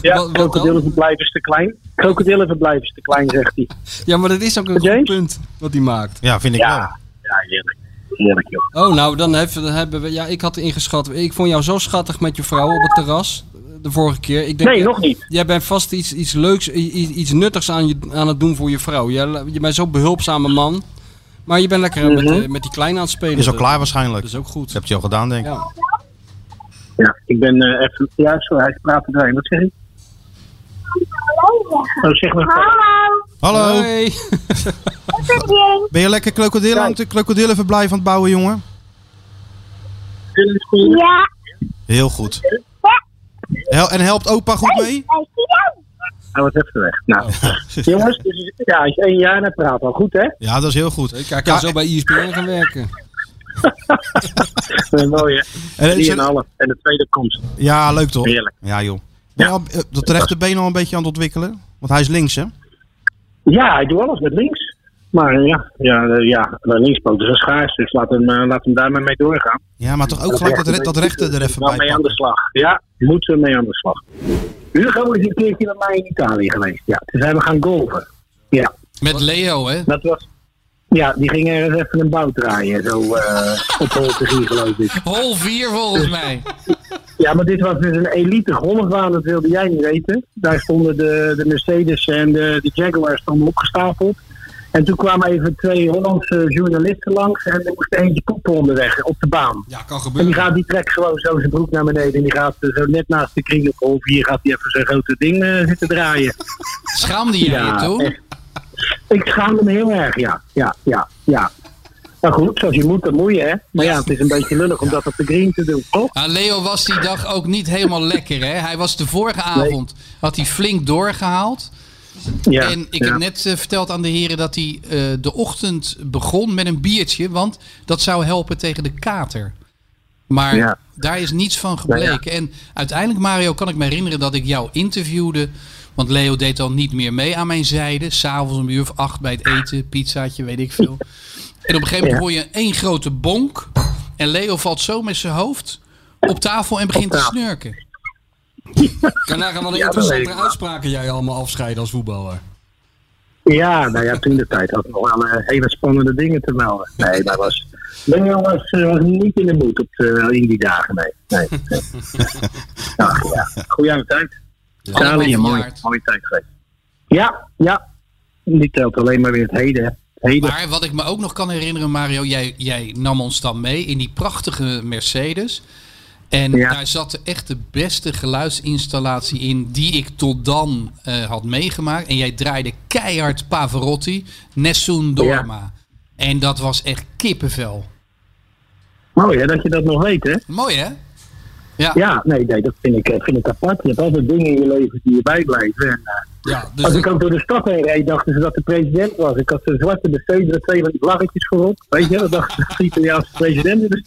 Ja, Wat- wat krokodillenverblijf is te klein. Krokodillenverblijf is te klein, zegt hij. Ja, maar dat is ook een goed punt wat hij maakt. Ja, vind ik wel. Ja, ja, heerlijk. Heerlijk, joh. Oh, nou, dan hebben we, hebben we... Ja, ik had ingeschat... Ik vond jou zo schattig met je vrouw op het terras. De vorige keer. Ik denk, Nee, nog niet. Jij bent vast iets, iets leuks, i- i- iets nuttigs aan, je, aan het doen voor je vrouw. Jij, je bent zo'n behulpzame man. Maar je bent lekker met, Mhm. eh, met die kleine aan het spelen. Is al klaar waarschijnlijk. Dat is ook goed. Dat heb je al gedaan, denk ik. Ja. Ja, ik ben eh, even... Ja, sorry, hij praat erbij. Wat zeg ik? Oh, zeg maar. Hallo. Hey. Ben je lekker krokodillen aan het krokodillenverblijf aan het bouwen, jongen? Ja. Heel goed. Hel- en helpt opa goed mee? Hij was even weg. Nou, jongens, dus, ja, hij is één jaar hij praat al goed, hè? Ja, dat is heel goed. Ik kan zo bij ESPN gaan werken. Eh, mooi, hè? En- Drie en half. En de tweede komst. Ja, leuk toch? Heerlijk. Ja, joh. Ben je al, eh, dat rechterbeen al een beetje aan het ontwikkelen? Want hij is links, hè? Ja, hij doet alles met links. Maar eh, ja, ja, ja linkspoot is een schaars, dus laat hem, laat hem daar maar mee doorgaan. Ja, maar toch ook gelijk dat, re- dat rechte er even bij mee aan de slag. Ja, moeten we mee aan de slag. Hugo is een keertje met mij in Italië geweest. Ja, toen zijn we gaan golven. Ja. Met Leo, hè? Dat was... Ja, die ging ergens even een bout draaien. Zo eh op hol 3 geloof ik. Hol 4 volgens mij. Ja, maar dit was dus een elite golfbaan, dat wilde jij niet weten. Daar stonden de, de Mercedes en de, de Jaguar stonden opgestapeld. En toen kwamen even twee Hollandse journalisten langs en er moest eentje poepen onderweg op de baan. Ja, kan En gebeuren. die gaat, die trekt gewoon zo zijn broek naar beneden en die gaat zo net naast de kring op hol 4 gaat hij even zijn grote ding eh, zitten draaien. Schaamde jij je toen? echt. Ik schaamde me heel erg, ja. Ja, ja, ja. Nou goed, zoals je moet, dan moet je, hè. Maar ja, het is een beetje lullig om dat op de green te doen, toch? Ah, Leo was die dag ook niet helemaal lekker, hè? Hij was de vorige avond, had hij flink doorgehaald. Ja, en ik ja. heb net eh, verteld aan de heren dat hij eh, de ochtend begon met een biertje, want dat zou helpen tegen de kater. Maar Ja. daar is niets van gebleken. En uiteindelijk, Mario, kan ik me herinneren dat ik jou interviewde. Want Leo deed dan niet meer mee aan mijn zijde. S'avonds om een uur of acht bij het eten, pizzaatje, weet ik veel. En op een gegeven moment Ja. hoor je één grote bonk. En Leo valt zo met zijn hoofd op tafel en begint te snurken. Kan nagaan wat een Ja, interessante uitspraken jij allemaal afscheiden als voetballer. Ja, nou ja, toen de tijd had ik nog wel eh, hele spannende dingen te melden. Nee, dat was... Leo was, eh, was niet in de moed op de, in die dagen, nee. nee, nee. Ach, ja, tijd. Allemaal Italië, mooie tijd geweest. Ja, ja. Die telt alleen maar weer het heden. heden. Maar wat ik me ook nog kan herinneren, Mario, jij, jij nam ons dan mee in die prachtige Mercedes. En Ja. daar zat de echt de beste geluidsinstallatie in die ik tot dan eh, had meegemaakt. En jij draaide keihard Pavarotti, Nessun Dorma. En dat was echt kippenvel. Mooi hè, dat je dat nog weet hè. Mooi hè? Ja. Ja, nee, nee dat vind ik, eh, vind ik apart. Je hebt altijd dingen in je leven die je bijblijven. En, eh, Ja, dus Als dat- ik ook door de stad heen reed, dachten ze dat de president was. Ik had zo'n zwarte Mercedes met twee van die vlaggetjes voorop. Weet je, dat dachten ze dat de Italiaanse president is.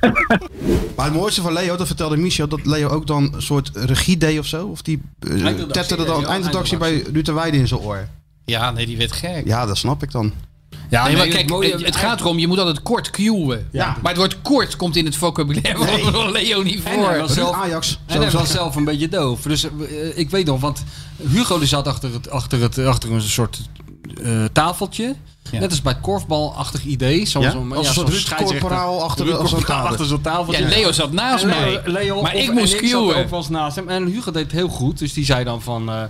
Maar het mooiste van Leo, dat vertelde Michel, dat Leo ook dan een soort regie deed of zo. Of die uh, Eindredactie, tetterde dan eindredactie bij de Weide in zijn oor. Ja, nee, die werd gek. Ja, dat snap ik dan. Ja, nee, maar nee, kijk, het mooie- het, het gaat erom, je moet altijd kort cueën. Ja. Maar het woord kort komt in het vocabulaire van Leo niet En voor. hij was zelf, Ajax. en hij was zelf een beetje doof. Dus eh, ik weet nog, want Hugo die zat achter, het, achter, het, achter een soort eh, tafeltje. Net als bij het korfbalachtig idee. Zo, Ja? zo'n- Als een zo'n soort Ruud achter Ruud Corporaal tafel. achter zo'n tafeltje. Ja, Leo zat naast En mij. Leo, Maar of- ik moest en ik zat cueën. ook naast hem. En Hugo deed het heel goed. Dus die zei dan van... eh,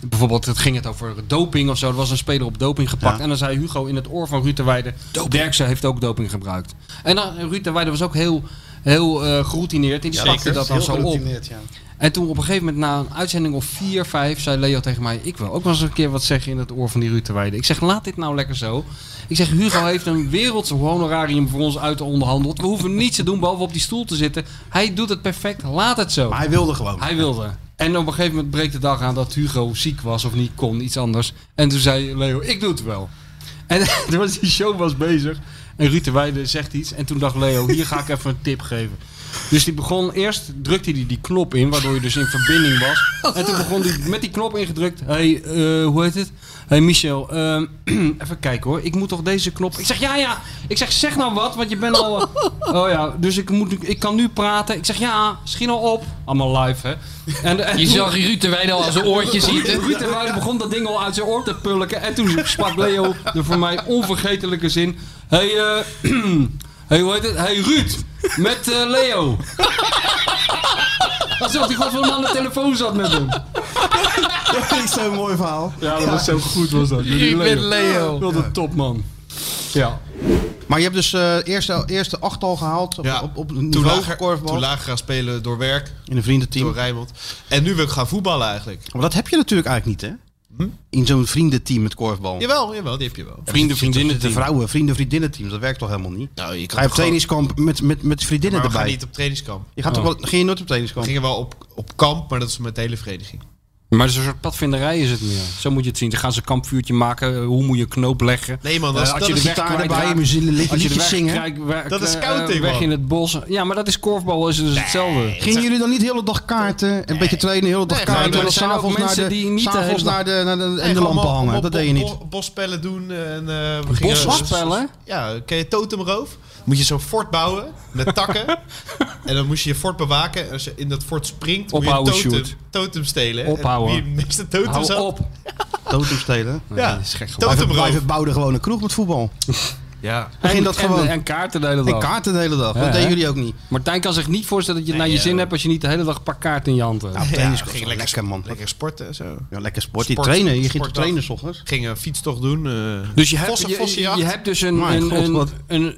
bijvoorbeeld, het ging het over doping of zo. Er was een speler op doping gepakt. Ja. En dan zei Hugo in het oor van Ruud de Weijden... Derksen heeft ook doping gebruikt. En dan, Ruud de Weijden was ook heel, heel eh geroutineerd. En die pakte dat dan zo op. En toen op een gegeven moment, na een uitzending of vier, vijf, zei Leo tegen mij: Ik wil ook wel eens een keer wat zeggen in het oor van die Ruud de Weijden. Ik zeg: Laat dit nou lekker zo. Ik zeg: Hugo heeft een wereldse honorarium voor ons uit onderhandeld. We hoeven niets te doen behalve op die stoel te zitten. Hij doet het perfect. Laat het zo. Maar hij wilde gewoon. Hij wilde. En op een gegeven moment breekt de dag aan dat Hugo ziek was of niet kon, iets anders. En toen zei Leo: Ik doe het wel. En toen was die show was bezig. En Ruud de Weijden zegt iets. En toen dacht Leo: Hier ga ik even een tip geven. Dus die begon eerst, drukte hij die knop in, waardoor je dus in verbinding was. En toen begon hij met die knop ingedrukt. hey, eh, hoe heet het? hey Michel, ehm, even kijken hoor. Ik moet toch deze knop. Ik zeg ja, ja. Ik zeg zeg nou wat, want je bent al. eh, oh ja, dus ik, moet, ik kan nu praten. Ik zeg ja, schiet nou op. Allemaal live hè. En, en Je toen- zag Ruud de al aan zijn oortjes zitten. Ruud de begon dat ding al uit zijn oor te pulken. En toen sprak Leo de voor mij onvergetelijke zin. Hey, eh hey, hoe heet het? Hey Ruud, met eh, Leo. Alsof hij gewoon van aan de telefoon zat met hem. Dat is zo'n mooi verhaal. Ja, dat was zo goed was dat. Ruud met Leo. Wat een topman. Ja. Maar je hebt dus eh eerste, eerste achttal gehaald op, Ja, op, op een toen niveau lager, korfbal. toen lager gaan spelen door werk. In een vriendenteam. Door Rijnmond. En nu wil ik gaan voetballen eigenlijk. Maar dat heb je natuurlijk eigenlijk niet, hè? In zo'n vriendenteam met korfbal. Jawel, jawel, die heb je wel. Vrienden, vriendinnen, de vrouwen, vrienden, vriendinnenteam. Dat werkt toch helemaal niet? Nou, je kan Ga je op trainingskamp met, met, met vriendinnen Maar we gaan erbij? niet op trainingskamp. Je gaat toch wel, ging je nooit op trainingskamp? We gingen wel op, op kamp, maar dat is met de hele vereniging. Maar het is een soort padvinderij is het meer. Zo moet je het zien. Dan gaan ze een kampvuurtje maken. Hoe moet je een knoop leggen? Nee, man, Eh, als dat je de is weg gitaar erbij, als je de weg zingen. Dat is eh, scouting, Weg man. in het bos. Ja, maar dat is korfbal. Is dus hetzelfde. Gingen jullie dan niet de hele dag kaarten? Een beetje trainen, de hele dag Nee, kaarten. maar En ook s'avonds naar de, die niet s'avonds naar de, naar de, en Nee, de lampen hangen. Dat deed je niet. bo- Bosspellen doen en... eh Bosspellen? Ja, ken je totemroof? Moet je zo'n fort bouwen met takken. en dan moest je je fort bewaken. En als je in dat fort springt, moet je Ophouden, een totem, totem stelen. Ophouden. En wie het meeste totems Hou had... op. Totem stelen. Ja, dat is gek wij bouwden gewoon een kroeg met voetbal. Ja. Begin En- dat gewoon. En kaarten de hele dag. En kaarten de hele dag. Ja, Dat deden jullie ook niet. Martijn kan zich niet voorstellen dat je het naar je zin hebt als je niet de hele dag een paar kaarten in je hand hebt. Nou, Ja, ging lekker, lekker, man. lekker sporten en zo. Ja, lekker sport. Trainen. Je ging trainen s ochtends. Ging een fietstocht doen. eh Dus je hebt, vossen- je, je, hebt dus een, een, god, een, een,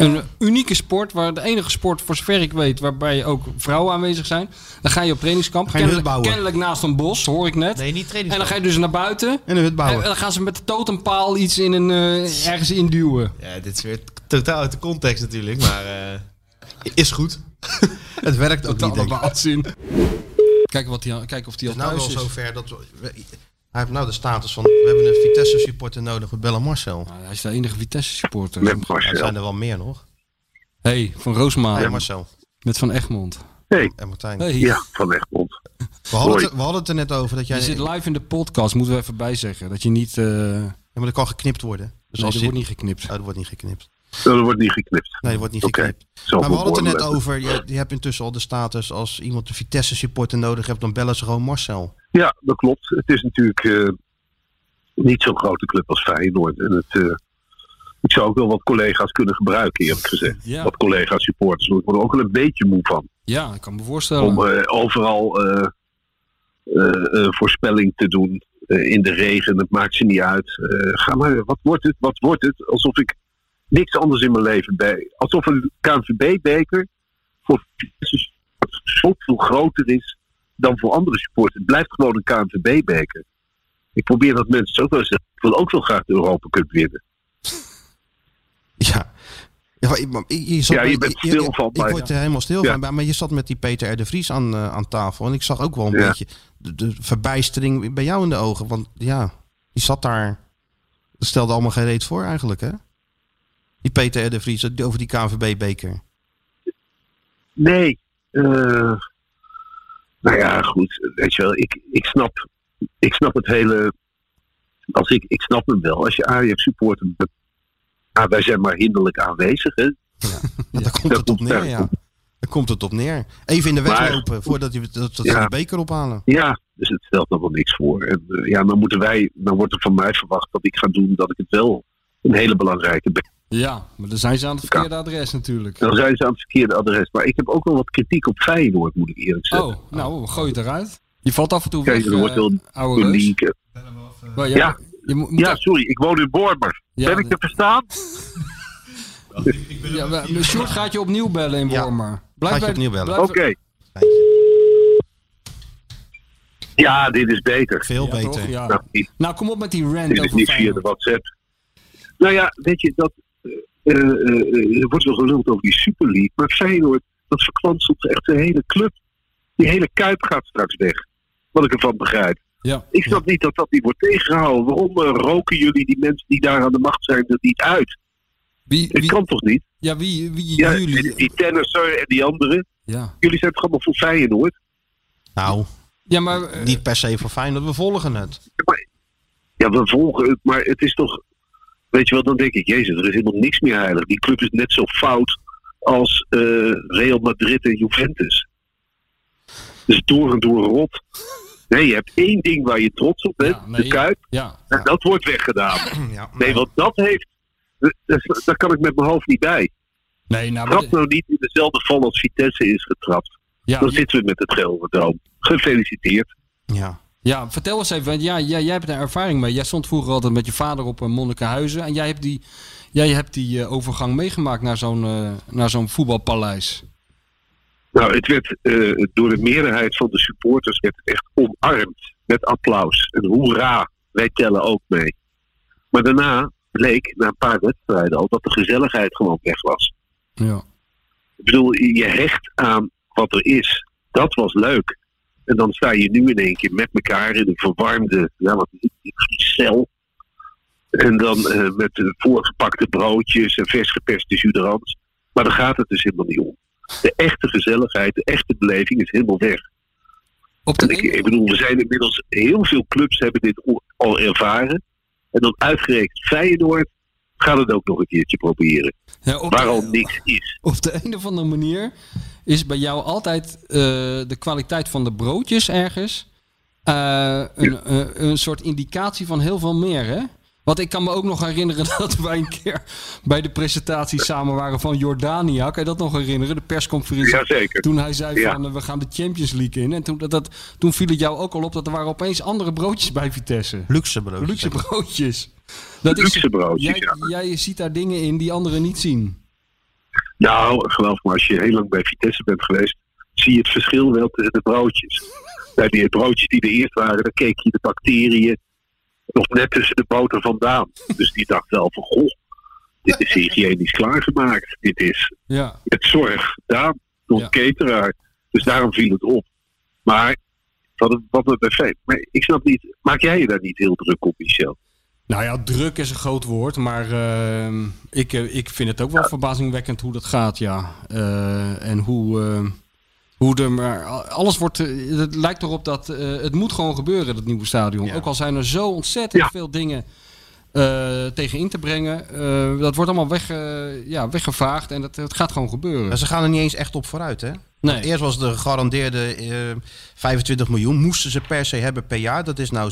een unieke sport, waar de enige sport, voor zover ik weet, waarbij ook vrouwen aanwezig zijn. Dan ga je op trainingskamp. Ga je een hut Kennelijk, bouwen. kennelijk naast een bos, hoor ik net. Nee, niet en trainingskamp. dan ga je dus naar buiten. En een hut En dan gaan ze met de totempaal iets in een, eh, ergens induwen. Ja, dit is weer totaal uit de context natuurlijk, maar eh, is goed. Het werkt ook niet, denk ik. waanzin. Kijk, wat die, kijk of die al Het is nou thuis wel is. zover dat... we- we- hij heeft nou de status van... We hebben een Vitesse supporter nodig. We bellen Marcel. Nou, hij is de enige Vitesse supporter. Met Er Marcel. zijn er wel meer nog. hey, van Roosmalen. Ja, Marcel. Met Van Egmond. Hey. En Martijn. Hey. Ja, van Egmond. We, hadden het, we hadden het er net over dat jij... Je zit live in de podcast, moeten we even bijzeggen. Dat je niet... eh Ja, maar dat kan geknipt worden. Dus nee, als dat wordt niet geknipt. Oh, dat wordt niet geknipt. Dat wordt niet geknipt. Nee, dat wordt niet geknipt. Maar we hadden het er net over. Je, je hebt intussen al de status als iemand de Vitesse supporter nodig hebt, dan bellen ze gewoon Marcel. Ja, dat klopt. Het is natuurlijk eh, niet zo'n grote club als Feyenoord. En het, eh, ik zou ook wel wat collega's kunnen gebruiken, eerlijk gezegd. Ja. Wat collega's supporters. Ik word er ook wel een beetje moe van. Ja, ik kan me voorstellen. Om eh, overal eh, eh, eh, voorspelling te doen. eh, in de regen, het maakt ze niet uit. Eh, ga maar, wat wordt het? Wat wordt het? Alsof ik niks anders in mijn leven bij. Alsof een KNVB-beker voor zoveel groter is dan voor andere supporters. Het blijft gewoon een KNVB-beker. Ik probeer dat mensen ook wel zeggen. Ik wil ook wel graag de Europa Cup winnen. Ja. Je, je zat Ja, je bent stil van Ik word er helemaal stil Ja. van. Maar- je zat met die Peter R. de Vries aan, eh, aan tafel. En ik zag ook wel een Ja. beetje de, de verbijstering bij jou in de ogen. Want ja, die zat daar. Dat stelde allemaal geen reet voor eigenlijk, hè? Die Peter R. de Vries over die KNVB-beker. Nee. eh, nou ja, goed. Weet je wel, ik, ik, snap, ik snap het hele. Als ik, ik snap hem wel. Als je Ajax supporter. Ah, wij zijn maar hinderlijk aanwezig. Hè? Ja, daar komt het op neer, ja. Daar komt het op neer. Even in de weg Maar- lopen voordat je, dat, dat ze Ja. die beker ophalen. Ja, dus het stelt nog wel niks voor. En, eh, ja, dan moeten wij, dan wordt er van mij verwacht dat ik ga doen dat ik het wel een hele belangrijke ben. Ja, maar dan zijn ze aan het verkeerde adres natuurlijk. Dan zijn ze aan het verkeerde adres. Maar ik heb ook wel wat kritiek op Feyenoord, moet ik eerlijk zeggen. Oh, nou, gooi het eruit. Je valt af en toe Kijk, weg, er wordt eh, wel oude reus. geleakt. Maar ja, Ja, je moet, moet ja, sorry, ik woon in Bormer. Ja, ben ik te verstaan? ja, maar Sjoerd gaat je opnieuw bellen in Ja. Wormer. Gaat je opnieuw bellen. blijf- Oké. Ja, dit is beter. Veel Ja, beter. toch? Ja. Nou, Nou, kom op met die rant dit is over niet via de. WhatsApp. Nou ja, weet je, dat, eh, eh, eh, er wordt wel geluld over die Super League. Maar Feyenoord, dat verkwanselt echt de hele club. Die hele Kuip gaat straks weg. Wat ik ervan begrijp. Ja. Ik snap niet dat dat niet wordt tegengehouden. Waarom eh, roken jullie die mensen die daar aan de macht zijn er niet uit? Wie, Het kan toch niet? Ja, wie, wie Ja, jullie? die, die tennisser en die anderen. Ja. Jullie zijn toch allemaal voor Feyenoord? Nou, Ja, maar... eh, niet per se voor fijn dat we volgen het. Ja, we volgen het, maar het is toch... Weet je wel, dan denk ik, jezus, er is helemaal niks meer heilig. Die club is net zo fout als eh, Real Madrid en Juventus. Dus door en door rot. Nee, je hebt één ding waar je trots op bent, Ja, nee, de Kuip. Ja. En dat wordt weggedaan. Ja, Nee, want dat heeft... dat- Daar kan ik met mijn hoofd niet bij. Nee, nou, Trap nou niet in dezelfde val als Vitesse is getrapt. Ja, Dan zitten we met het Gelderdoom. Gefeliciteerd. Ja. Ja, vertel eens even, want ja, jij, jij hebt er ervaring mee. Jij stond vroeger altijd met je vader op een Monnikenhuizen. En jij hebt die, Jij hebt die eh, overgang meegemaakt naar zo'n eh, naar zo'n voetbalpaleis. Nou, het werd eh, door de meerderheid van de supporters werd het echt omarmd. Met applaus. En hoera, wij tellen ook mee. Maar daarna bleek, na een paar wedstrijden al, dat de gezelligheid gewoon weg was. Ja. Ik bedoel, je hecht aan wat er is. Dat was leuk. En dan sta je nu in één keer met elkaar in een verwarmde ja, wat is het, cel. En dan eh, met de voorgepakte broodjes en vers geperste juderans. Maar daar gaat het dus helemaal niet om. De echte gezelligheid, de echte beleving is helemaal weg. En ik, ik bedoel, we zijn inmiddels heel veel clubs hebben dit al ervaren. En dan uitgerekend Feyenoord gaat het ook nog een keertje proberen. waar al niks is. Op de een of andere manier is bij jou altijd eh, de kwaliteit van de broodjes ergens eh, een, eh, een soort indicatie van heel veel meer, hè? Want ik kan me ook nog herinneren dat wij een keer bij de presentatie samen waren van Jordania. Kan je dat nog herinneren? De persconferentie. Jazeker. Toen hij zei Ja. van eh, we gaan de Champions League in. En toen, dat, dat, toen viel het jou ook al op dat er waren opeens andere broodjes bij Vitesse. Luxe broodjes. Luxe broodjes. Dat is, Luxe broodjes, jij, jij ziet daar dingen in die anderen niet zien. Nou, geloof me, als je heel lang bij Vitesse bent geweest, zie je het verschil wel tussen de broodjes. Bij die broodjes die er eerst waren, dan keek je de bacteriën nog net tussen de boter vandaan. Dus die dacht wel van, goh, dit is hygiënisch klaargemaakt. Dit is Ja. het zorg gedaan door een cateraar. Dus daarom viel het op. Maar wat, wat het effect. Maar ik snap niet, maak jij je daar niet heel druk op, Michel? Nou ja, druk is een groot woord, maar ehm, ik, eh, ik vind het ook wel verbazingwekkend hoe dat gaat, ja. Eh, en hoe, eh, hoe er maar alles wordt. eh, het lijkt erop dat eh, het moet gewoon gebeuren, dat nieuwe stadion. Ook al zijn er zo ontzettend veel dingen eh, tegen in te brengen. eh, dat wordt allemaal weg, ja, weggevaagd en het, het gaat gewoon gebeuren. Maar ze gaan er niet eens echt op vooruit, hè? Nee. Eerst was de gegarandeerde eh, 25 miljoen. Moesten ze per se hebben per jaar. Dat is nou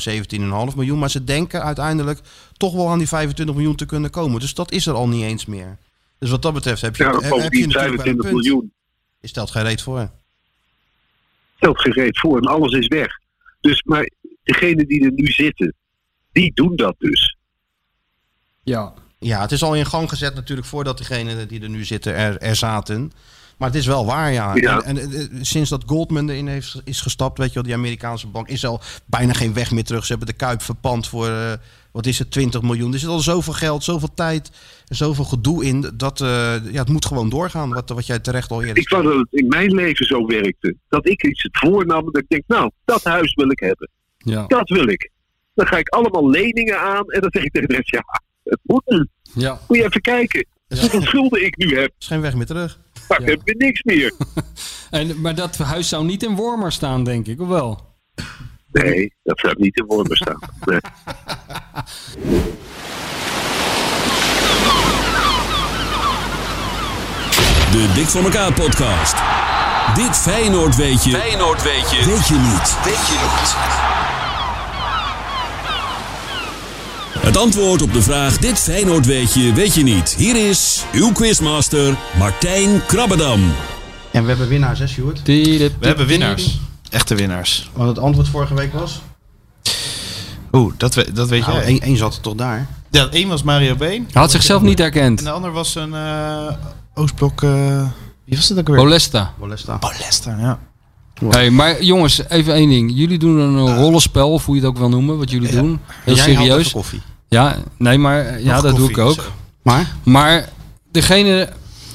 17,5 miljoen. Maar ze denken uiteindelijk toch wel aan die 25 miljoen te kunnen komen. Dus dat is er al niet eens meer. Dus wat dat betreft heb je, Ja, heb, heb je bovendien natuurlijk wel een 25 punt. miljoen. Je stelt geen reet voor. Stelt gereed voor en alles is weg. Dus, maar degenen die er nu zitten, die doen dat dus. Ja. Ja, het is al in gang gezet natuurlijk voordat degenen die er nu zitten er, er zaten. Maar het is wel waar, ja. Ja. En, en, eh, sinds dat Goldman erin heeft, is gestapt, weet je wel, die Amerikaanse bank, is al bijna geen weg meer terug. Ze hebben de Kuip verpand voor, eh, wat is het, 20 miljoen. Er zit al zoveel geld, zoveel tijd en zoveel gedoe in. Dat, eh, ja, het moet gewoon doorgaan, wat, wat jij terecht al eerder Ik wou dat het in mijn leven zo werkte. Dat ik iets het voornam en dat ik denk, nou, dat huis wil ik hebben. Ja. Dat wil ik. Dan ga ik allemaal leningen aan en dan zeg ik tegen de rest, ja, het moet nu. Ja. Moet je even kijken hoeveel schulden ik nu heb. is geen weg meer terug. Maar ik heb weer niks meer. En, maar dat huis zou niet in Wormer staan, denk ik, of wel? Nee, dat zou niet in woorden staan. Nee. De Dik voor elkaar podcast. Dit Feyenoord weet je. Feyenoord weet je. Weet je niet. Weet je niet. Het antwoord op de vraag Dit Feyenoord weet je, weet je niet. Hier is uw quizmaster Martijn Krabbedam. En we hebben winnaars, hè, Stuart? We hebben winnaars. Echte winnaars. Want het antwoord vorige week was? Oeh, dat, we- dat weet Nou, jij. één- één zat er toch daar? Ja, één was Mario Been. Hij had zichzelf niet herkend. En de ander was een eh, Oostblok... eh, wie was het ook weer? Bolesta. Bolesta. Bolesta, ja. Hey, maar jongens, even één ding. Jullie doen een rollenspel, of hoe je het ook wil noemen, wat jullie doen. Heel Jij haalt serieus. even koffie. Ja, nee, maar ja, Nog dat doe ik ook. zo. Maar? Maar degene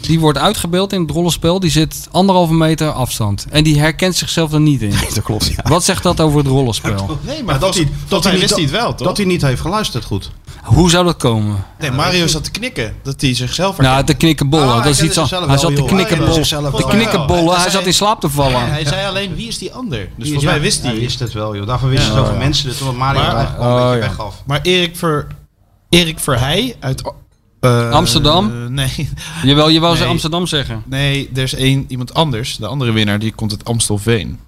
die wordt uitgebeeld in het rollenspel, die zit anderhalve meter afstand. En die herkent zichzelf er niet in. dat klopt, ja. Wat zegt dat over het rollenspel? Nee, maar dat, hij, dat hij wist hij het wel, toch? Dat hij niet heeft geluisterd goed. Hoe zou dat komen? Nee, Mario zat te knikken. Dat hij zichzelf Nou, te knikkenbollen. Ah, dat hij is iets an- zichzelf Hij zat te knikkenbollen. Te knikkenbollen. Hij zat in slaap te vallen. Hij zei alleen, wie is die ander? Dus volgens mij wist hij. Hij wist het wel, joh. Daarvoor wist Ja. het zoveel Oh, ja. mensen. Toen Mario Maar- eigenlijk wel een Oh, beetje ja. weggaf. Maar Erik, Ver, Erik Verheij uit... eh, Amsterdam? nee. Jawel, je wou ze. Amsterdam zeggen. Nee, er is één, iemand anders. De andere winnaar, die komt uit Amstelveen.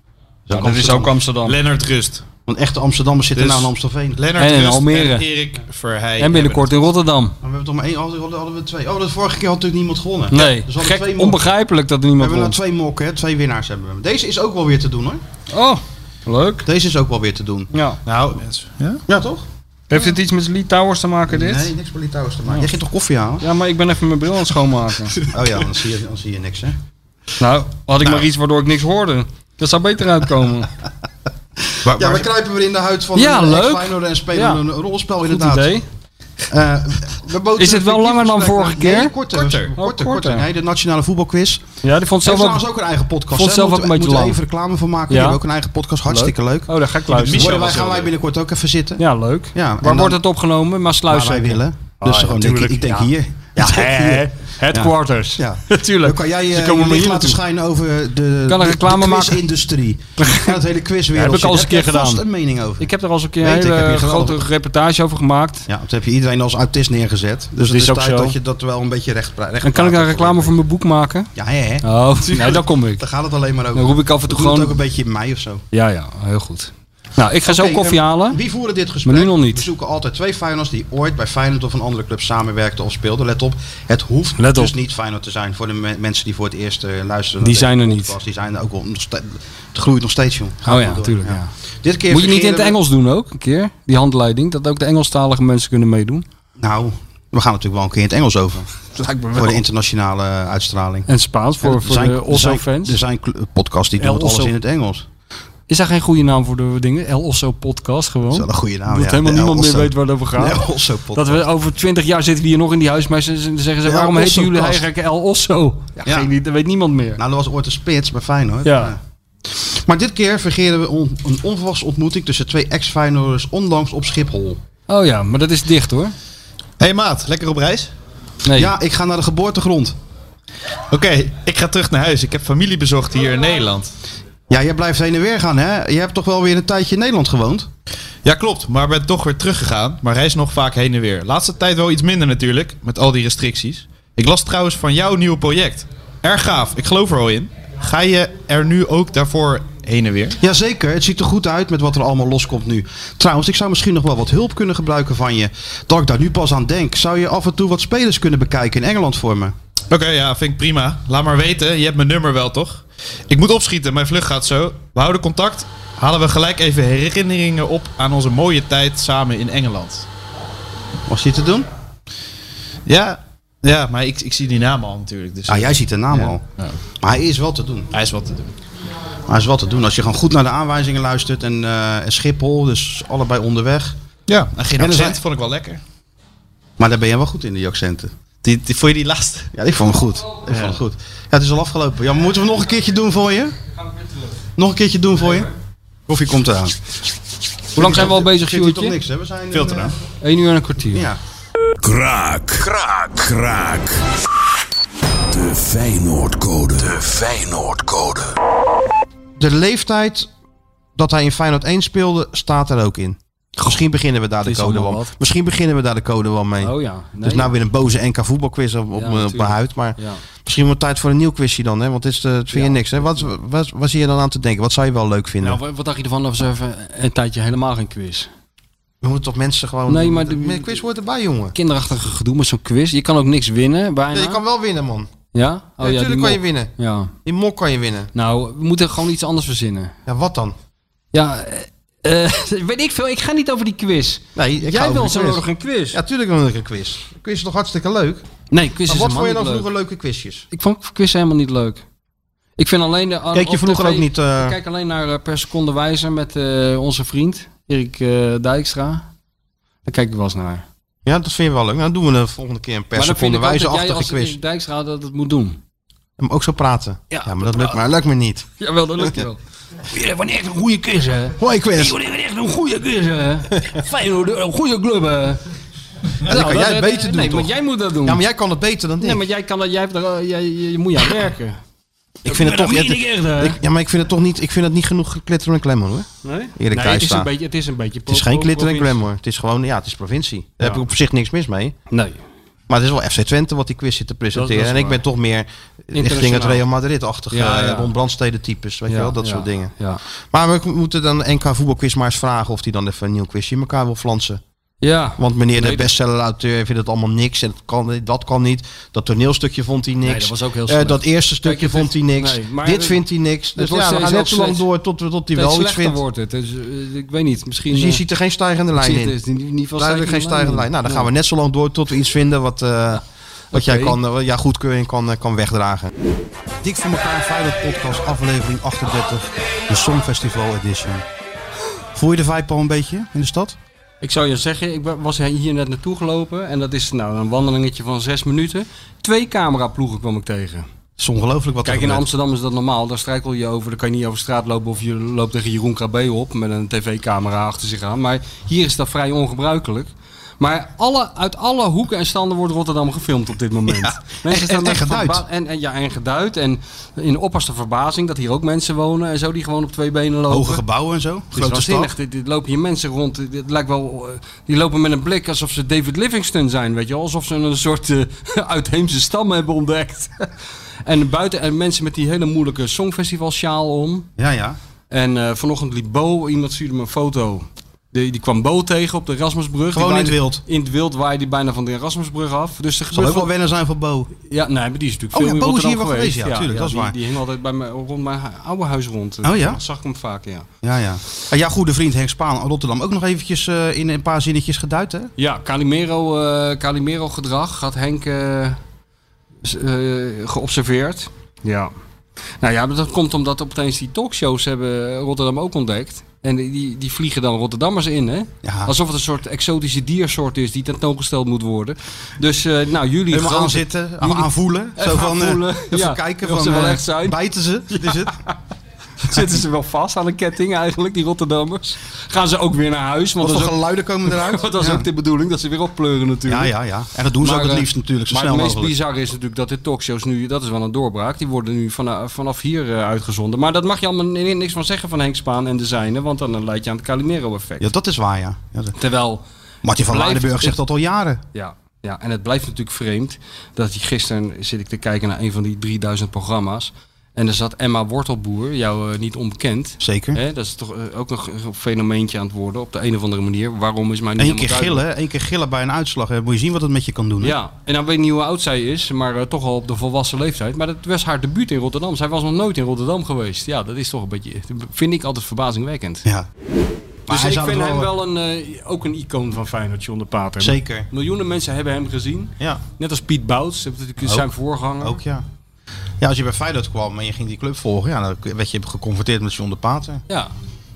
Ja, dat is ook Amsterdam. Lennart Rust. Want echte Amsterdammers zitten Dus nou in Amstelveen. Lennart En in Rust Almere. en Erik Verheij. En binnenkort in Rotterdam. Maar we hebben toch maar één, hadden, hadden we twee. Oh, de vorige keer had natuurlijk niemand gewonnen. Nee, Dus we gek, twee onbegrijpelijk dat er We niemand hebben nou twee mokken, hè? twee winnaars hebben we. Deze is ook wel weer te doen hoor. Oh, leuk. Deze is ook wel weer te doen. Ja. Nou, ja? Ja, toch? Heeft dit iets met Lee Towers te maken, dit? Nee, niks met Lee Towers te maken. Jij ging toch koffie halen? Ja, maar ik ben even mijn bril aan het schoonmaken. Oh ja, dan zie je, dan zie je niks, hè? Nou, had ik maar iets waardoor ik niks hoorde. Dat zou beter uitkomen. ja, we kruipen weer in de huid van Ja, een leuk. Feyenoord en spelen Ja. een rolspel Goed inderdaad. idee. Eh, boten Is het wel langer dan vorige keer? Nee, korter. Korter. Korter, Oh, korter. korter. Nee, de nationale voetbalquiz. Ja, die vond zelf ook, ook een eigen podcast. vond zelf ook een we- beetje moeten we lang. even reclame van maken. Ja. Die hebben ook een eigen podcast. Hartstikke leuk. Oh, daar ga ik luisteren. Wij, gaan wij binnenkort ook even zitten. Ja, leuk. Ja, Waar dan- wordt het opgenomen? Maar sluis Waar wij willen. Ah, Dus ja, gewoon, ik, ik denk Ja. hier. Ja, hè? hier. Headquarters. Ja. Natuurlijk. Dan kan jij Ze eh, komen je laten schijnen over de, Kan een reclame de quizindustrie. Ja, het hele quizwereld. heb ik al eens een keer gedaan. een mening over. Ik heb er al eens een keer Weet een hele grote reportage over gemaakt. Ja, dat heb je iedereen als autist neergezet. Dus Dat het is is ook tijd zo. dat je dat wel een beetje recht, recht En kan ik daar reclame voor mijn boek maken? Ja, hè? Oh, nee, daar kom ik. Daar gaat het alleen maar over. Dan roep ik af en toe gewoon... ook een beetje in mei of zo. Ja, ja, heel goed. Nou, ik ga zo koffie eh, halen. Wie voeren dit gesprek? Maar nu nog niet. We zoeken altijd twee Feyenoorders die ooit bij Feyenoord of een andere club samenwerkten of speelden. Let op, het hoeft Let dus op. niet Feyenoord te zijn voor de me- mensen die voor het eerst eh, luisteren. Die naar zijn er niet. Die zijn er ook nog steeds. Het groeit nog steeds, joh. Gaat Oh ja, natuurlijk. Ja. Dit keer Moet je niet in het Engels doen ook, een keer? Die handleiding, dat ook de Engelstalige mensen kunnen meedoen. Nou, we gaan natuurlijk wel een keer in het Engels over. Dat lijkt me wel. Voor de internationale eh, uitstraling. En Spaans voor, voor zijn- de er zijn- Osso-fans. Er zijn podcasts die doen het alles in het Engels. Is daar geen goede naam voor de dingen? El Osso Podcast gewoon? Dat is wel een goede naam, Dat ja. helemaal De niemand meer weet waar het over gaat. El Osso Podcast. Dat we over twintig jaar zitten we hier nog in die huismeester en zeggen ze... Waarom heten Osso jullie eigenlijk El Osso? Ja, Ja. Geen, idee, dat weet niemand meer. Nou, dat was ooit een spits bij Feyenoord. Ja. Maar dit keer vergeren we on- een onverwachte ontmoeting tussen twee ex-Feyenoorders onlangs op Schiphol. Oh ja, maar dat is dicht hoor. hey maat, lekker op reis? Nee. Ja, ik ga naar de geboortegrond. Oké, ik ga terug naar huis. Ik heb familie bezocht hier in Nederland. Ja, jij blijft heen en weer gaan, hè? Je hebt toch wel weer een tijdje in Nederland gewoond? Ja, klopt. Maar ben toch weer teruggegaan. Maar reis nog vaak heen en weer. Laatste tijd wel iets minder natuurlijk. Met al die restricties. Ik las trouwens van jouw nieuwe project. Erg gaaf. Ik geloof er al in. Ga je er nu ook daarvoor heen en weer? Jazeker, het ziet er goed uit met wat er allemaal loskomt nu. Trouwens, ik zou misschien nog wel wat hulp kunnen gebruiken van je. Dat ik daar nu pas aan denk. Zou je af en toe wat spelers kunnen bekijken in Engeland voor me? Oké, ja, vind ik prima. Laat maar weten. Je hebt mijn nummer wel, toch? Ik moet opschieten. Mijn vlucht gaat zo. We houden contact. Halen we gelijk even herinneringen op aan onze mooie tijd samen in Engeland. Was die te doen? Ja, ja maar ik, ik zie die naam al natuurlijk. Dus, Ah, jij ziet de naam Ja. al. Ja. Maar hij is wel te doen. Hij is wat te doen. Maar hij is wel te doen. Als je gewoon goed naar de aanwijzingen luistert en, eh, en Schiphol, dus allebei onderweg. Ja, en geen En accent zijn- vond ik wel lekker. Maar daar ben je wel goed in, die accenten. Die, die, vond je die laatste? Ja, ik vond hem goed. Ik vond het goed. Ja, het is al afgelopen. Ja, maar moeten we nog een keertje doen voor je? Nog een keertje doen voor je? Koffie komt eraan. Hoe lang zijn we al bezig, hier toch Sjoerdje? niks, hè? We zijn Veel in, te eh, lang. 1 uur en een kwartier. Ja. Kraak. Kraak. Kraak. De Feyenoordcode. De Feyenoordcode. De leeftijd dat hij in Feyenoord 1 speelde, staat er ook in. Misschien beginnen we daar de code wel. Misschien beginnen we daar de code wel mee. Oh ja. Nee. Dus nou weer een boze NK voetbalquiz op, op, Ja, mijn- op mijn natuurlijk. huid. Maar Ja. misschien wordt het tijd voor een nieuw quizje dan. Hè? Want het, is, eh, het vind je niks. Hè? Wat, wat, wat zie je dan aan te denken? Wat zou je wel leuk vinden? Nou, wat- dacht je ervan als we even een tijdje helemaal geen quiz? we moeten toch mensen gewoon... Nee, maar de- de quiz hoort erbij, jongen. Kinderachtige gedoe met zo'n quiz. Je kan ook niks winnen, bijna. Je kan wel winnen, man. Ja? Oh, Ja, natuurlijk kan je winnen. Ja. In mok kan je winnen. Nou, we moeten gewoon iets anders verzinnen. Ja, wat dan? Ja, eh, weet ik veel. Ik ga niet over die quiz. Nee, ik Jij wil zo nodig een quiz. Ja, tuurlijk wil ik een quiz. Een quiz is toch hartstikke leuk? Nee, quiz Maar is wat vond je dan leuk. vroeger leuke quizjes? Ik vond quiz helemaal niet leuk. Ik vind alleen de. Keek je vroeger tv ook niet, eh, Ik kijk alleen naar eh, per seconde wijzer met onze vriend Erik Dijkstra. Daar kijk ik wel eens naar. Ja, dat vind je wel leuk. Nou, dan doen we de volgende keer een per seconde ik ook wijze dat jij achtige als quiz. Erik Dijkstra dat het moet doen. Maar ook zo praten. Ja, Ja, maar dat lukt, maar lukt me niet. Jawel, dat lukt je wel. Ja, wanneer echt een goede quiz, hè? Hoi quiz. Wanneer echt een goede quiz, hè? Feyenoord, een goede club, hè? Ja, dat kan jij beter doen, Nee, toch? maar jij moet dat doen. Ja, maar jij kan het beter dan ik. Nee, maar jij kan dat, jij hebt eh, jij, je, moet aan werken. ik vind het toch... meen ik ja, maar ik vind het toch niet... Ik vind het niet genoeg glitter en glamour, hoor. Nee? Erik nee, het is, een beetje, het is een beetje... Het is geen glitter en glamour. Het is gewoon... Ja, het is provincie. Daar heb ik op zich niks mis mee. Nee. Maar het is wel FC Twente wat die quiz zit te presenteren. dat en ik ben toch meer richting het. Real Madrid-achtige Ja, eh, ja. Ron Brandstede types. Weet je wel, dat soort dingen. Ja. Maar we moeten dan NK voetbalquiz maar eens vragen of die dan even een nieuw quizje in elkaar wil flansen. Ja. Want meneer de bestseller-auteur vindt het allemaal niks. En dat kan, dat kan niet. Dat toneelstukje vond hij niks. Nee, dat was ook heel Eh, dat eerste stukje Kijk, vond hij niks. nee, maar Dit vindt hij niks. Dus ja, we gaan net zo lang door tot, tot hij wel iets vindt. wordt het. Dus, eh, ik weet niet, misschien... Dus je eh, ziet er geen stijgende lijn in. het, in ieder geval Duidelijk geen stijgende lijn. Nou, dan gaan we net zo lang door tot we iets vinden wat, wat jij kan, ja, goedkeuring kan, kan wegdragen. Dik voor elkaar, Feyenoord podcast, aflevering 38, de Songfestival edition. Voel je de vibe al een beetje in de stad? Ik zou je zeggen, ik wa- was hier net naartoe gelopen en dat is nou een wandelingetje van zes minuten. Twee cameraploegen kwam ik tegen. Het is ongelooflijk wat Kijk, in. Amsterdam is dat normaal. Daar struikel je over. Dan kan je niet over straat lopen of je loopt tegen Jeroen Krabbe op met een tv-camera achter zich aan. Maar hier is dat vrij ongebruikelijk. Maar alle, uit alle hoeken en standen wordt Rotterdam gefilmd op dit moment. Ja, Mensen en- staan en- en geduid. En, en, ja, en geduid. En in opperste verbazing dat hier ook mensen wonen en zo die gewoon op twee benen lopen. Hoge gebouwen en zo. Het Grote stad. Dit, dit lopen hier mensen rond. Dit, dit lijkt wel, eh, die lopen met een blik alsof ze David Livingston zijn. Weet je wel? Alsof ze een soort eh, uitheemse stam hebben ontdekt. en buiten en mensen met die hele moeilijke songfestivalsjaal om. Ja, ja. En eh, vanochtend liep Bo, iemand stuurde me een foto. Die, die kwam Bo tegen op de Erasmusbrug. Gewoon in het wild. In het wild waaide die bijna van de Erasmusbrug af. Dus er Zal ook wel van- wennen zijn voor Bo. Ja, nee, maar die is natuurlijk Oh veel ja, in Bo is hier wel geweest, ja, tuurlijk, dat is die, waar. Die hing altijd bij me, rond mijn oude huis rond. Oh ja? Dat zag ik hem vaak, ja. Ja, ja. En jouw goede vriend Henk Spaan uit Rotterdam ook nog eventjes eh, in een paar zinnetjes geduid, hè? Ja, Calimero, eh, Calimero gedrag had Henk eh, geobserveerd. Ja. Nou ja, maar dat komt omdat opeens die talkshows hebben Rotterdam ook ontdekt. En die, die vliegen dan Rotterdammers in, hè? Ja. Alsof het een soort exotische diersoort is die tentoongesteld moet worden. Dus, eh, nou, jullie... Helemaal grote- aanzitten, aan- jullie- aanvoelen. Zo van, eh, even ja, kijken van, ze wel eh, echt zijn. bijten ze? Is het? Zitten ze wel vast aan een ketting eigenlijk, die Rotterdammers? Gaan ze ook weer naar huis? Want Wat voor geluiden komen eruit? Want dat is Ja. ook de bedoeling, dat ze weer oppleuren natuurlijk. Ja, ja, ja. En dat doen ze ook het eh, liefst natuurlijk, zo maar snel het meest mogelijk. bizarre is natuurlijk dat de talkshows nu, dat is wel een doorbraak, die worden nu vanaf, vanaf hier eh, uitgezonden. Maar dat mag je allemaal ni- niks van zeggen van Henk Spaan en de zijne, want dan leid je aan het Calimero-effect. Ja, dat is waar, ja. ja dat- Terwijl... Martin van Leidenburg zegt dat al jaren. Ja, ja, en het blijft natuurlijk vreemd dat je gisteren zit ik te kijken naar een van die 3000 programma's. En er zat Emma Wortelboer, jou eh, niet onbekend. Zeker. Hè, dat is toch eh, ook een g- een fenomeentje aan het worden op de een of andere manier. Waarom is mij niet Eén keer gillen, één keer gillen bij een uitslag. hè. Moet je zien wat het met je kan doen. Hè? Ja, en dan weet ik niet hoe oud zij is, maar eh, toch al op de volwassen leeftijd. Maar dat was haar debuut in Rotterdam. Zij was nog nooit in Rotterdam geweest. Ja, dat is toch een beetje, vind ik altijd verbazingwekkend. Ja. Dus hij ik vind het hem wel- wel een, ook een icoon van Feyenoord, John de Pater. Zeker. Miljoenen mensen hebben hem gezien. Ja. Net als Piet Bouts, zijn voorganger. Ook ja. Ja, als je bij Feyenoord kwam en je ging die club volgen, ja, dan werd je geconfronteerd met John de Pater. Ja,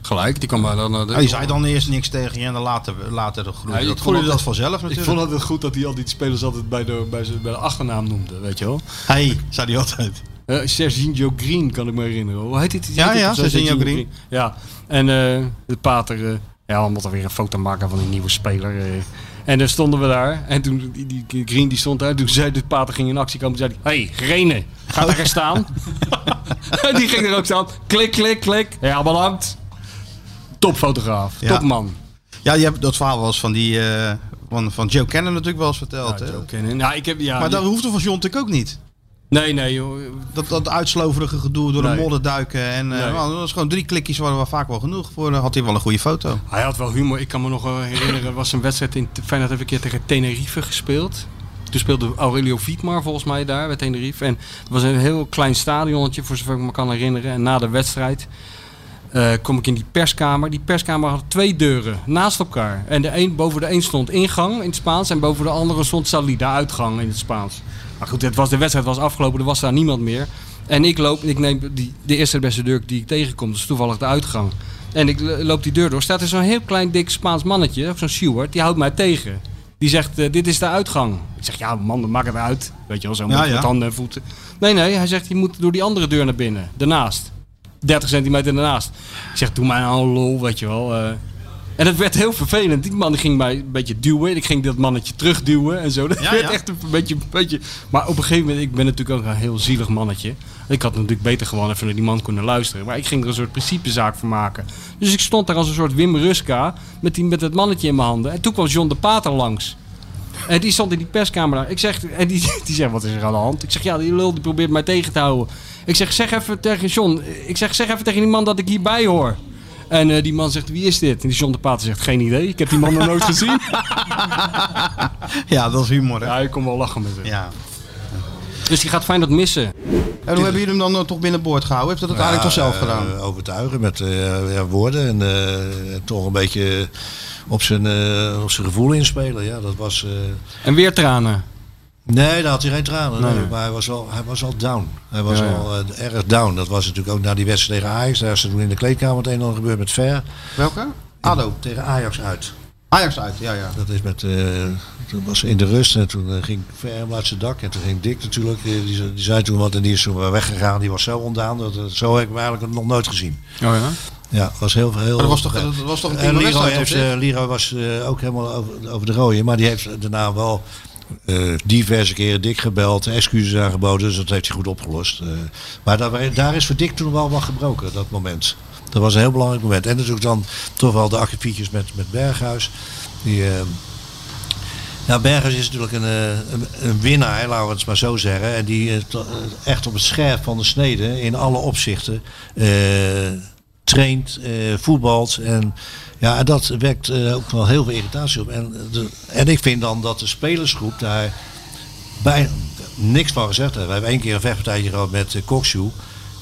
gelijk. Die kwam maar dan... eh, de- Ja, die zei dan eerst niks tegen je en dan later, later groeide Ja, dat, ik groeide dat het- vanzelf Ik natuurlijk. vond het goed dat hij al die spelers altijd bij de, bij, zijn- bij de achternaam noemde, weet je wel. Hey, zei hij altijd. Uh, Serginho Green kan ik me herinneren. Hoe heet dit? Ja, Heet ja, zo? Serginho Green. Ja, en eh, de pater, eh, ja, we moeten weer een foto maken van een nieuwe speler. eh. En dan stonden we daar. En toen, die, die Green die stond daar. Toen zei de pater ging in actie komen. Toen zei hij, hey, Grene, ga daar eens staan. die ging er ook staan. Klik, klik, klik. Ja, bedankt. Topfotograaf, Ja. topman. Ja, je hebt dat verhaal was van die eh, van, van Joe Cannon natuurlijk wel eens verteld. hè? Joe Cannon. Ja, ik heb, ja, maar dat die- hoefde van John natuurlijk ook niet. Nee, nee, joh. Dat, dat uitsloverige gedoe door de modder duiken. En eh, Nee. nou, dat was gewoon drie klikjes waren wel vaak wel genoeg. Voor eh, had hij wel een goede foto. Hij had wel humor. Ik kan me nog herinneren, er was een wedstrijd in Feyenoord heeft een keer tegen Tenerife gespeeld. Toen speelde Aurelio Vietmar volgens mij daar bij Tenerife. En het was een heel klein stadionnetje, voor zover ik me kan herinneren. En na de wedstrijd eh, kom ik in die perskamer. Die perskamer had twee deuren naast elkaar. En de een, boven de een stond ingang in het Spaans en boven de andere stond salida, uitgang in het Spaans. Maar goed, het was, de wedstrijd was afgelopen, er was daar niemand meer. En ik loop, ik neem die, de eerste beste deur die ik tegenkom, dat is toevallig de uitgang. En ik lo- loop die deur door, staat er zo'n heel klein dik Spaans mannetje, zo'n steward, die houdt mij tegen. Die zegt, eh, dit is de uitgang. Ik zeg, ja man, maak het uit. Weet je wel, zo Ja, met ja. handen en voeten. Nee, nee, hij zegt, je moet door die andere deur naar binnen, daarnaast. 30 centimeter daarnaast. Ik zeg, doe mij nou lol, weet je wel. eh. En het werd heel vervelend. Die man ging mij een beetje duwen. Ik ging dat mannetje terugduwen en zo. Dat Ja, werd ja. echt een beetje, een beetje... Maar op een gegeven moment, ik ben natuurlijk ook een heel zielig mannetje. Ik had natuurlijk beter gewoon even naar die man kunnen luisteren. Maar ik ging er een soort principezaak van maken. Dus ik stond daar als een soort Wim Ruska met, die, met het mannetje in mijn handen. En toen kwam John de Pater langs. En die stond in die perskamer daar. Ik zeg, en die, die zegt, wat is er aan de hand? Ik zeg, ja, die lul die probeert mij tegen te houden. Ik zeg, zeg even tegen John. Ik zeg, zeg even tegen die man dat ik hierbij hoor. En eh, die man zegt, wie is dit? En die John de Pater zegt, geen idee. Ik heb die man nog nooit gezien. Ja, dat is humor. Hè? Ja, ik kon wel lachen met hem. Ja. Dus die gaat Feyenoord missen. En hoe hebben jullie hem dan eh, toch binnenboord gehouden? Heeft dat het eigenlijk toch zelf Ja, gedaan? eh, overtuigen met eh, ja, woorden en eh, toch een beetje op zijn, eh, op zijn gevoel inspelen. Ja, dat was... eh, En weer tranen. Nee, daar had hij geen tranen. Nee. Nee. Maar hij was wel, hij was al down. Hij was Ja, ja. al eh, erg down. Dat was natuurlijk ook na die wedstrijd tegen Ajax. Daar is er toen in de kleedkamer het een en ander gebeurd met Ver. Welke? ADO. Tegen Ajax uit. Ajax uit, ja, ja. Dat is met, eh, toen was ze in de rust en toen eh, ging Ver hem uit zijn dak. En toen ging Dick natuurlijk, die, zei- die zei toen wat en die is toen weggegaan. Die was zo ondaan. Dat, zo heb ik hem eigenlijk nog nooit gezien. Oh ja? Ja, was heel heel. Maar dat was toch- dat was toch een En Leroy, heeft, Leroy was ook helemaal over, over de rode, maar die heeft daarna wel eh, diverse keren dik gebeld, excuses aangeboden, dus dat heeft hij goed opgelost. Eh, maar daar, daar is voor Dick toen wel wat gebroken, dat moment. Dat was een heel belangrijk moment. En natuurlijk dan toch wel de akkefietjes met, met Berghuis. Die, eh, nou, Berghuis is natuurlijk een, een, een winnaar, laten we het maar zo zeggen. En die echt op het scherp van de snede in alle opzichten traint, voetbalt. En ja, dat wekt eh, ook wel heel veel irritatie op. En, de, en ik vind dan dat de spelersgroep daar bij niks van gezegd heeft. We hebben één keer een vechtpartijtje gehad met uh, Kokshoe.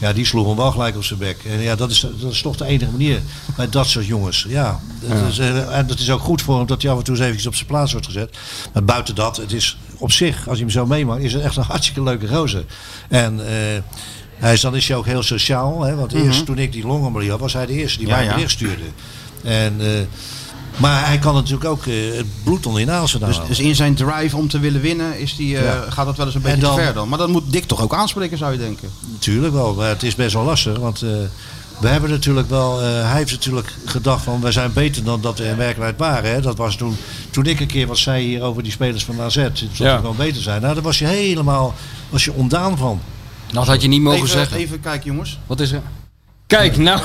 Ja, die sloeg hem wel gelijk op zijn bek. En ja, dat is, dat is toch de enige manier bij dat soort jongens. Ja, dat Ja. Is, eh, en dat is ook goed voor hem dat hij af en toe eens eventjes op zijn plaats wordt gezet. Maar buiten dat, het is op zich, als je hem zo meemaakt, is het echt een hartstikke leuke gozer. En eh, hij is, dan is hij ook heel sociaal. Hè, want Mhm. eerst toen ik die longomolie had, was hij de eerste die Ja, mij ja. stuurde. En, eh, maar hij kan natuurlijk ook eh, het bloed onder je vandaan Dus, dus in zijn drive om te willen winnen is die, eh, Ja. gaat dat wel eens een En beetje dan- te ver dan. Maar dat moet Dick toch ook aanspreken, zou je denken. Natuurlijk wel, maar het is best wel lastig. Want eh, we hebben natuurlijk wel. eh, hij heeft natuurlijk gedacht van wij zijn beter dan dat we in werkelijkheid waren. Hè. Dat was toen, toen ik een keer wat zei hier over die spelers van AZ. Dat Ja. we gewoon beter zijn. Nou, daar was je helemaal was je ondaan van. Dat had je niet mogen even, zeggen. Even kijken, jongens. Wat is er? Kijk, nou.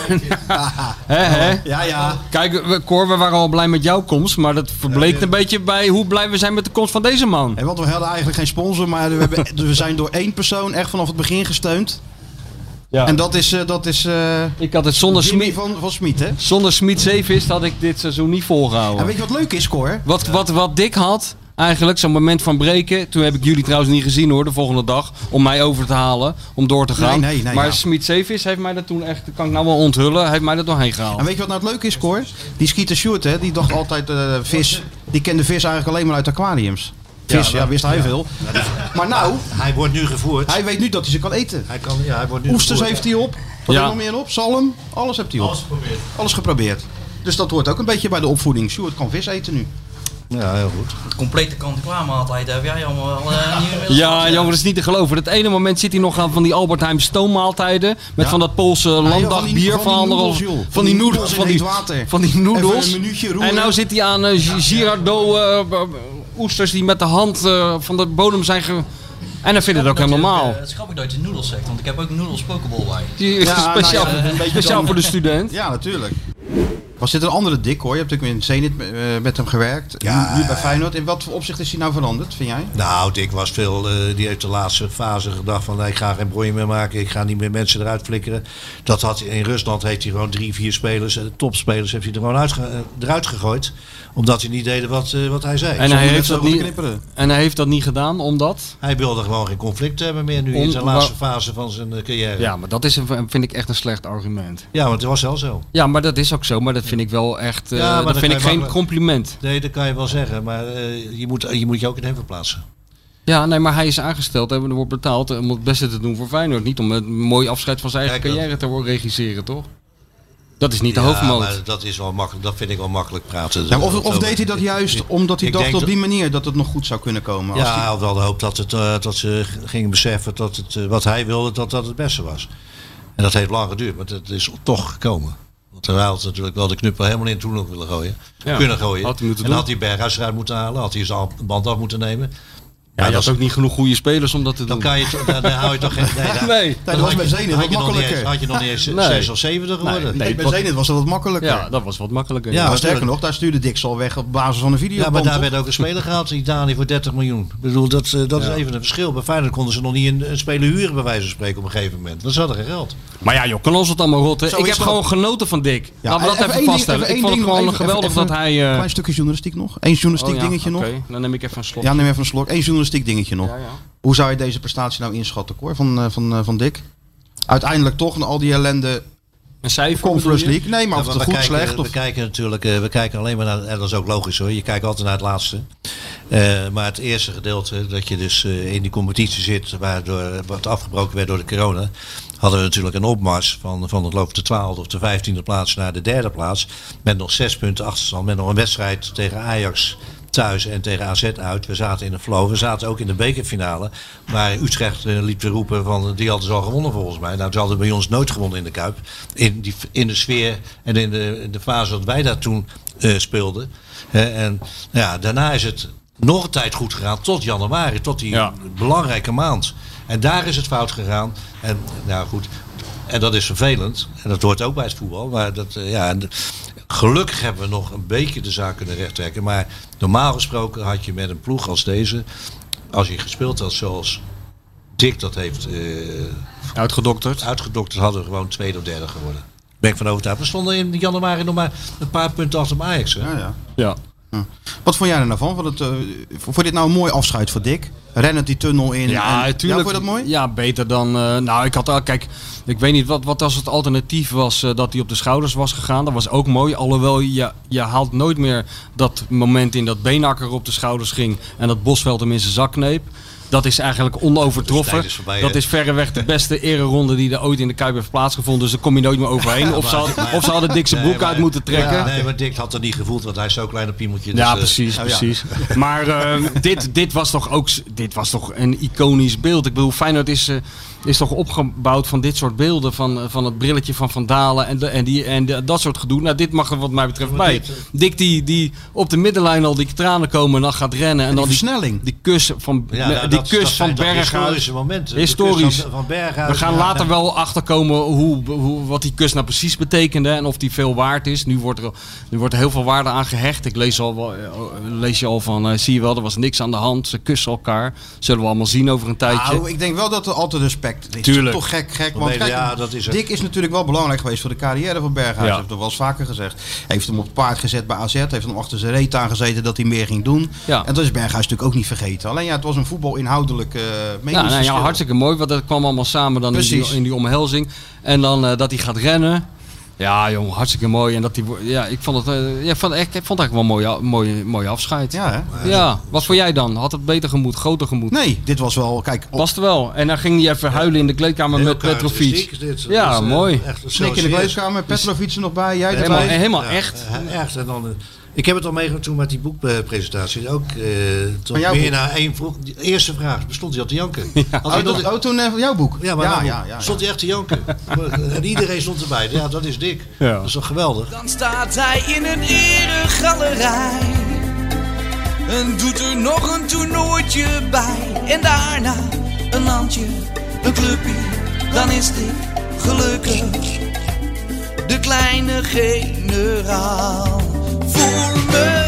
hè, hè? Ja, ja. Kijk, we, Cor, we waren al blij met jouw komst. Maar dat verbleekt een beetje bij hoe blij we zijn met de komst van deze man. En want we hadden eigenlijk geen sponsor, maar we, hebben, we zijn door één persoon echt vanaf het begin gesteund. Ja. En dat is, eh, dat is eh, Ik had het zonder Smit. van, van Smit, hè? Zonder Smit Zeevist had ik dit seizoen niet En volgehouden. weet je wat leuk is, Cor? Wat, wat, wat Dick had, eigenlijk, zo'n moment van breken. Toen heb ik jullie trouwens niet gezien hoor, de volgende dag. Om mij over te halen, om door te gaan. Nee, nee, nee, maar ja. Smit Zeevis heeft mij dat toen echt, kan ik nou wel onthullen, heeft mij er doorheen gehaald. En weet je wat nou het leuke is, Cor? Die Skeeter Sjoerd, hè, die dacht altijd eh, vis. Die kende vis eigenlijk alleen maar uit aquariums. Vis, ja, Ja, wist hij ja. veel. Maar nou, Hij wordt nu gevoerd. hij weet nu dat hij ze kan eten. Hij kan, ja, hij wordt nu Oesters gevoerd. heeft hij op. Wat Ja. nog meer op? Zalm? Alles heeft hij op. Alles geprobeerd. Alles geprobeerd. Dus dat hoort ook een beetje bij de opvoeding. Sjoerd kan vis eten nu. Ja, heel goed. Het complete kant-en-klaar maaltijd heb jij allemaal eh, niet inmiddels Ja, jongen, dat is niet te geloven. Het ene moment zit hij nog aan van die Albert Heijn stoommaaltijden. Met Ja. van dat Poolse landdagbier van die van, van, Van die noedels. Van die, van die noedels. Even een minuutje roeren. En nou zit hij aan eh, Girardot eh, oesters die met de hand eh, van de bodem zijn ge... En dan vindt het ook helemaal normaal. eh, Het is grappig dat je noedels zegt, want ik heb ook een noedels pokeball bij. Die is Ja, speciaal, nou ja, een beetje speciaal voor de student. Ja, natuurlijk. Was dit een andere dik hoor? Je hebt natuurlijk in Zenit eh, met hem gewerkt. Ja. Nu, bij Feyenoord. In wat voor opzicht is hij nou veranderd, vind jij? Nou, Dick was veel. eh, die heeft de laatste fase gedacht van ik ga geen broei meer maken. Ik ga niet meer mensen eruit flikkeren. Dat had in Rusland heeft hij gewoon drie, vier spelers, eh, topspelers, heeft hij er gewoon uitge- eh, eruit gegooid. Omdat hij niet deden wat, eh, wat hij zei. En hij, heeft dat niet, en hij heeft dat niet gedaan omdat... Hij wilde gewoon geen conflict hebben meer nu Om- in zijn laatste fase van zijn eh, carrière. Ja, maar dat is een, vind ik echt een slecht argument. Ja, want het was wel zo. Ja, maar dat is ook zo. Maar dat vind ik wel echt... eh, Ja, maar dat vind ik geen makkelijk- compliment. Nee, dat kan je wel zeggen. Maar eh, je, moet, je moet je ook in hem verplaatsen. Ja, nee, maar hij is aangesteld en er wordt betaald om het beste te doen voor Feyenoord. Niet om een mooi afscheid van zijn eigen Kijk, dat- carrière te worden regisseren, toch? Dat is niet de Ja, hoofdmoot. dat is wel makkelijk. Dat vind ik wel makkelijk praten. Ja, of, Dat- of dat- deed hij dat juist omdat hij Ik dacht op die dat- manier dat het nog goed zou kunnen komen? Als Ja, hij- had wel de hoop dat, het, eh, dat ze gingen beseffen dat het, wat hij wilde, dat dat het beste was. En dat heeft lang geduurd, maar het is toch gekomen. Hij had natuurlijk wel de knuppel helemaal in toen nog willen gooien. Ja, kunnen gooien. had en had hij Berghuis eruit moeten halen. Had hij zijn band af moeten nemen. Ja, je had ook niet genoeg goede spelers om dat te doen. Dan, kan je, dan, dan hou je toch geen... Nee, dan- Nee. dan was had bij je- Zenit had wat je nog niet makkelijker. eens- Had je nog niet eens Nee. 6 of 70 geworden. Nee, bij wat- Zenit was dat wat makkelijker. Ja, dat was wat makkelijker. Ja, sterker nog, daar stuurde Dix al weg op basis van een video. Ja, maar daar werd ook een speler gehaald in Italië voor 30 miljoen. Ik bedoel, dat, eh, dat Ja. is even een verschil. Bij Feyenoord konden ze nog niet een, een speler huren, bij wijze van spreken, op een gegeven moment. Want ze hadden geen geld. Maar ja, joh, kan ons het allemaal rotten. Zo ik is heb dat. gewoon genoten van Dick. Ja, Laten we dat even even, één ding- vaststellen. ik vond het gewoon geweldig dat hij... eh, Klein stukje journalistiek nog. Eén journalistiek oh dingetje nog. oké, Dan neem ik even een slok. Ja, neem even een slok. Eén journalistiek dingetje nog. Ja, ja. Hoe zou je deze prestatie nou inschatten, Cor, van, eh, van, eh, van Dick? Uiteindelijk toch, na al die ellende... Een cijfer Conference? League. Nee, maar Ja, of het we goed, kijken, slecht. We Of... kijken natuurlijk, eh, we kijken alleen maar naar, en dat is ook logisch hoor, je kijkt altijd naar het laatste. Eh, maar het eerste gedeelte, dat je dus eh, in die competitie zit, waardoor wat afgebroken werd door de corona, hadden we natuurlijk een opmars van, van het loop de 12e of de 15e plaats naar de derde plaats. Met nog zes punten achterstand, met nog een wedstrijd tegen Ajax thuis en tegen AZ uit. We zaten in een flow. We zaten ook in de bekerfinale. Maar Utrecht eh, liep te roepen van die hadden ze al gewonnen volgens mij. Nou, ze hadden bij ons nooit gewonnen in de Kuip. In, die, in de sfeer en in de, in de fase dat wij daar toen eh, speelden. En ja, daarna is het nog een tijd goed gegaan tot januari, tot die belangrijke maand. En daar is het fout gegaan. En nou goed, en dat is vervelend. En dat hoort ook bij het voetbal. Maar dat, eh, ja, de- gelukkig hebben we nog een beetje de zaak kunnen rechttrekken. Maar normaal gesproken had je met een ploeg als deze, als je gespeeld had zoals Dick dat heeft eh, uitgedokterd. uitgedokterd, hadden we gewoon tweede of derde geworden. Ben ik van overtuigd. We stonden in januari nog maar een paar punten achter op Ajax. Hè? Ja, ja. Ja. Wat vond jij er nou van? Vond, het, eh, vond je dit nou een mooi afscheid voor Dick? Rennend die tunnel in. Ja, en, natuurlijk. Ja, vond je dat mooi? Ja, beter dan. eh, nou, ik had al. Kijk, ik weet niet wat, wat als het alternatief was eh, dat hij op de schouders was gegaan. Dat was ook mooi. Alhoewel je, je haalt nooit meer dat moment in dat Beenakker op de schouders ging en dat Bosveld hem in zijn zak kneep. Dat is eigenlijk onovertroffen. tijd is voorbij, dat is verreweg de beste ereronde die er ooit in de Kuip heeft plaatsgevonden. Dus daar kom je nooit meer overheen. Of ze, had- of ze hadden Dick zijn Nee, broek uit maar- moeten trekken. Ja, nee, maar Dick had dat niet gevoeld, want hij is zo'n kleine piemeltje. dus, Ja, eh, precies, nou ja. precies. Maar eh, dit, dit, was toch ook, dit was toch een iconisch beeld. Ik bedoel, Feyenoord is, eh, is toch opgebouwd van dit soort beelden. Van, eh, van het brilletje van Van Dalen en, de, en, die, en de- dat soort gedoe. Nou, dit mag er wat mij betreft bij. Dick die, die op de middenlijn al die tranen komen en dan gaat rennen. En, dan die versnelling. Die kus van, Ja, nou, die dat- kus dat van Berghuis. momenten. Historisch. van- van Berghuis, We gaan ja, later wel achterkomen hoe, hoe, wat die kus nou precies betekende. En of die veel waard is. Nu wordt er, nu wordt er heel veel waarde aan gehecht. Ik lees, al, eh, lees je al van, eh, zie je wel, er was niks aan de hand. Ze kussen elkaar. Zullen we allemaal zien over een tijdje. Nou, ik denk wel dat er altijd respect is. Tuurlijk. Toch gek, gek. Want kijk, ja, dat is. Dick is natuurlijk wel belangrijk geweest voor de carrière van Berghuis. Ja. Heeft dat wel eens vaker gezegd. Heeft hem op het paard gezet bij AZ. Heeft hem achter zijn reet aangezeten dat hij meer ging doen. Ja. En dat is Berghuis natuurlijk ook niet vergeten. Alleen ja, het was een voetbal inhoudelijk uh, Ja, nou, ja, hartstikke mooi, want dat kwam allemaal samen dan in Precies. die, in die omhelzing. En dan eh, dat hij gaat rennen. Ja, jong, hartstikke mooi. En dat die, ja, ik vond het, eh, ja, ik vond, ik, ik vond het eigenlijk wel een mooie, mooie, mooie afscheid. Ja, hè? Ja, wat vond jij dan? Had het beter gemoed, groter gemoed? Nee, dit was wel, kijk... Was het wel. En dan ging hij even huilen in de kleedkamer met Petrovic. dit. Ja, eh, mooi. Snik in de kleedkamer, Petrovic er nog bij, jij Helemaal- erbij. helemaal Ja, echt. eh, echt. En dan, eh, ik heb het al meegemaakt toen met die boekpresentatie. Ook eh tot meer boek? naar één vroeg. Die eerste vraag bestond hij al te janken. Had Oh, dat- oh, toen eh, van jouw boek. ja, maar ja, nou, ja, ja, stond hij echt te janken. en iedereen stond erbij. Ja, dat is dik. Ja. Dat is toch geweldig? Dan staat hij in een eregalerij. En doet er nog een toernooitje bij. En daarna een landje, een clubje. Dan is dit gelukkig. De kleine generaal. Voor mekaar.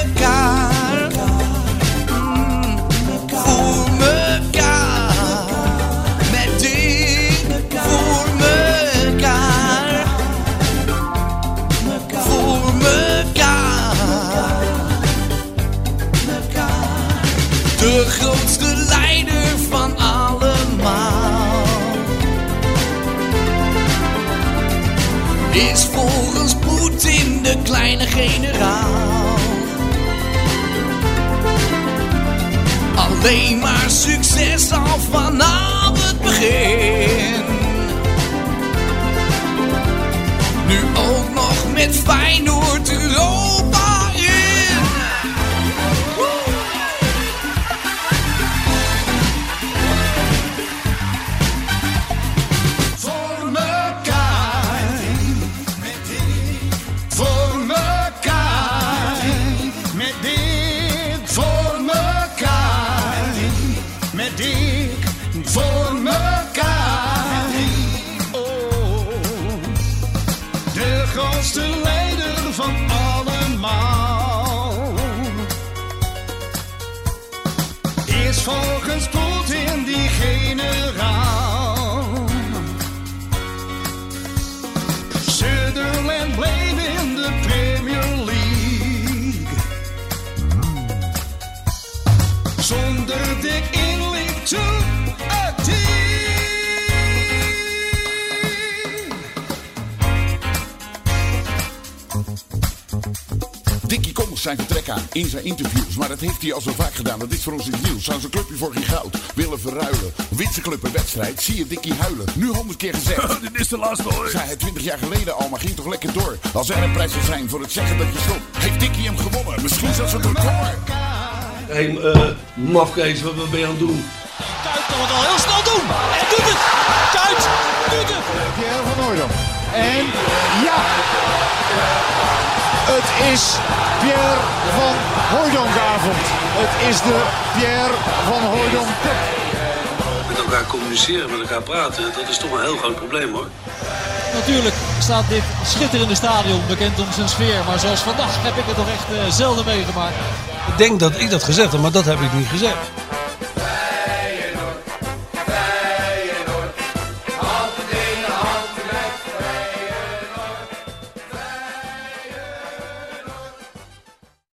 Is volgens Poetin de kleine generaal. Alleen maar succes al vanaf het begin. Nu ook nog met Feyenoord Europa zijn vertrek aan in zijn interviews. Maar dat heeft hij al zo vaak gedaan, dat is voor ons iets nieuws. Zou zijn clubje voor geen goud willen verruilen. Wint zijn club een wedstrijd, zie je Dickie huilen. Nu honderd keer gezegd. Dit is de laatste hoor. Zei hij twintig jaar geleden al, maar ging toch lekker door. Als er een prijs zou zijn voor het zeggen dat je stopt. Heeft Dickie hem gewonnen, misschien zelfs het record. Hé, hey, eh, mafkees, wat, wat ben je aan het doen? Kuit kan het al heel snel doen. En doet het. Kuit doet het. Pierre van Hooydonk. En ja, het is Pierre van Hooydonkavond. Het is de Pierre van Hooydonk Cup. Met elkaar communiceren, met elkaar praten, dat is toch een heel groot probleem hoor. Natuurlijk staat dit schitterende stadion bekend om zijn sfeer. Maar zoals vandaag heb ik het toch echt eh, zelden meegemaakt. Ik denk dat ik dat gezegd heb, maar dat heb ik niet gezegd.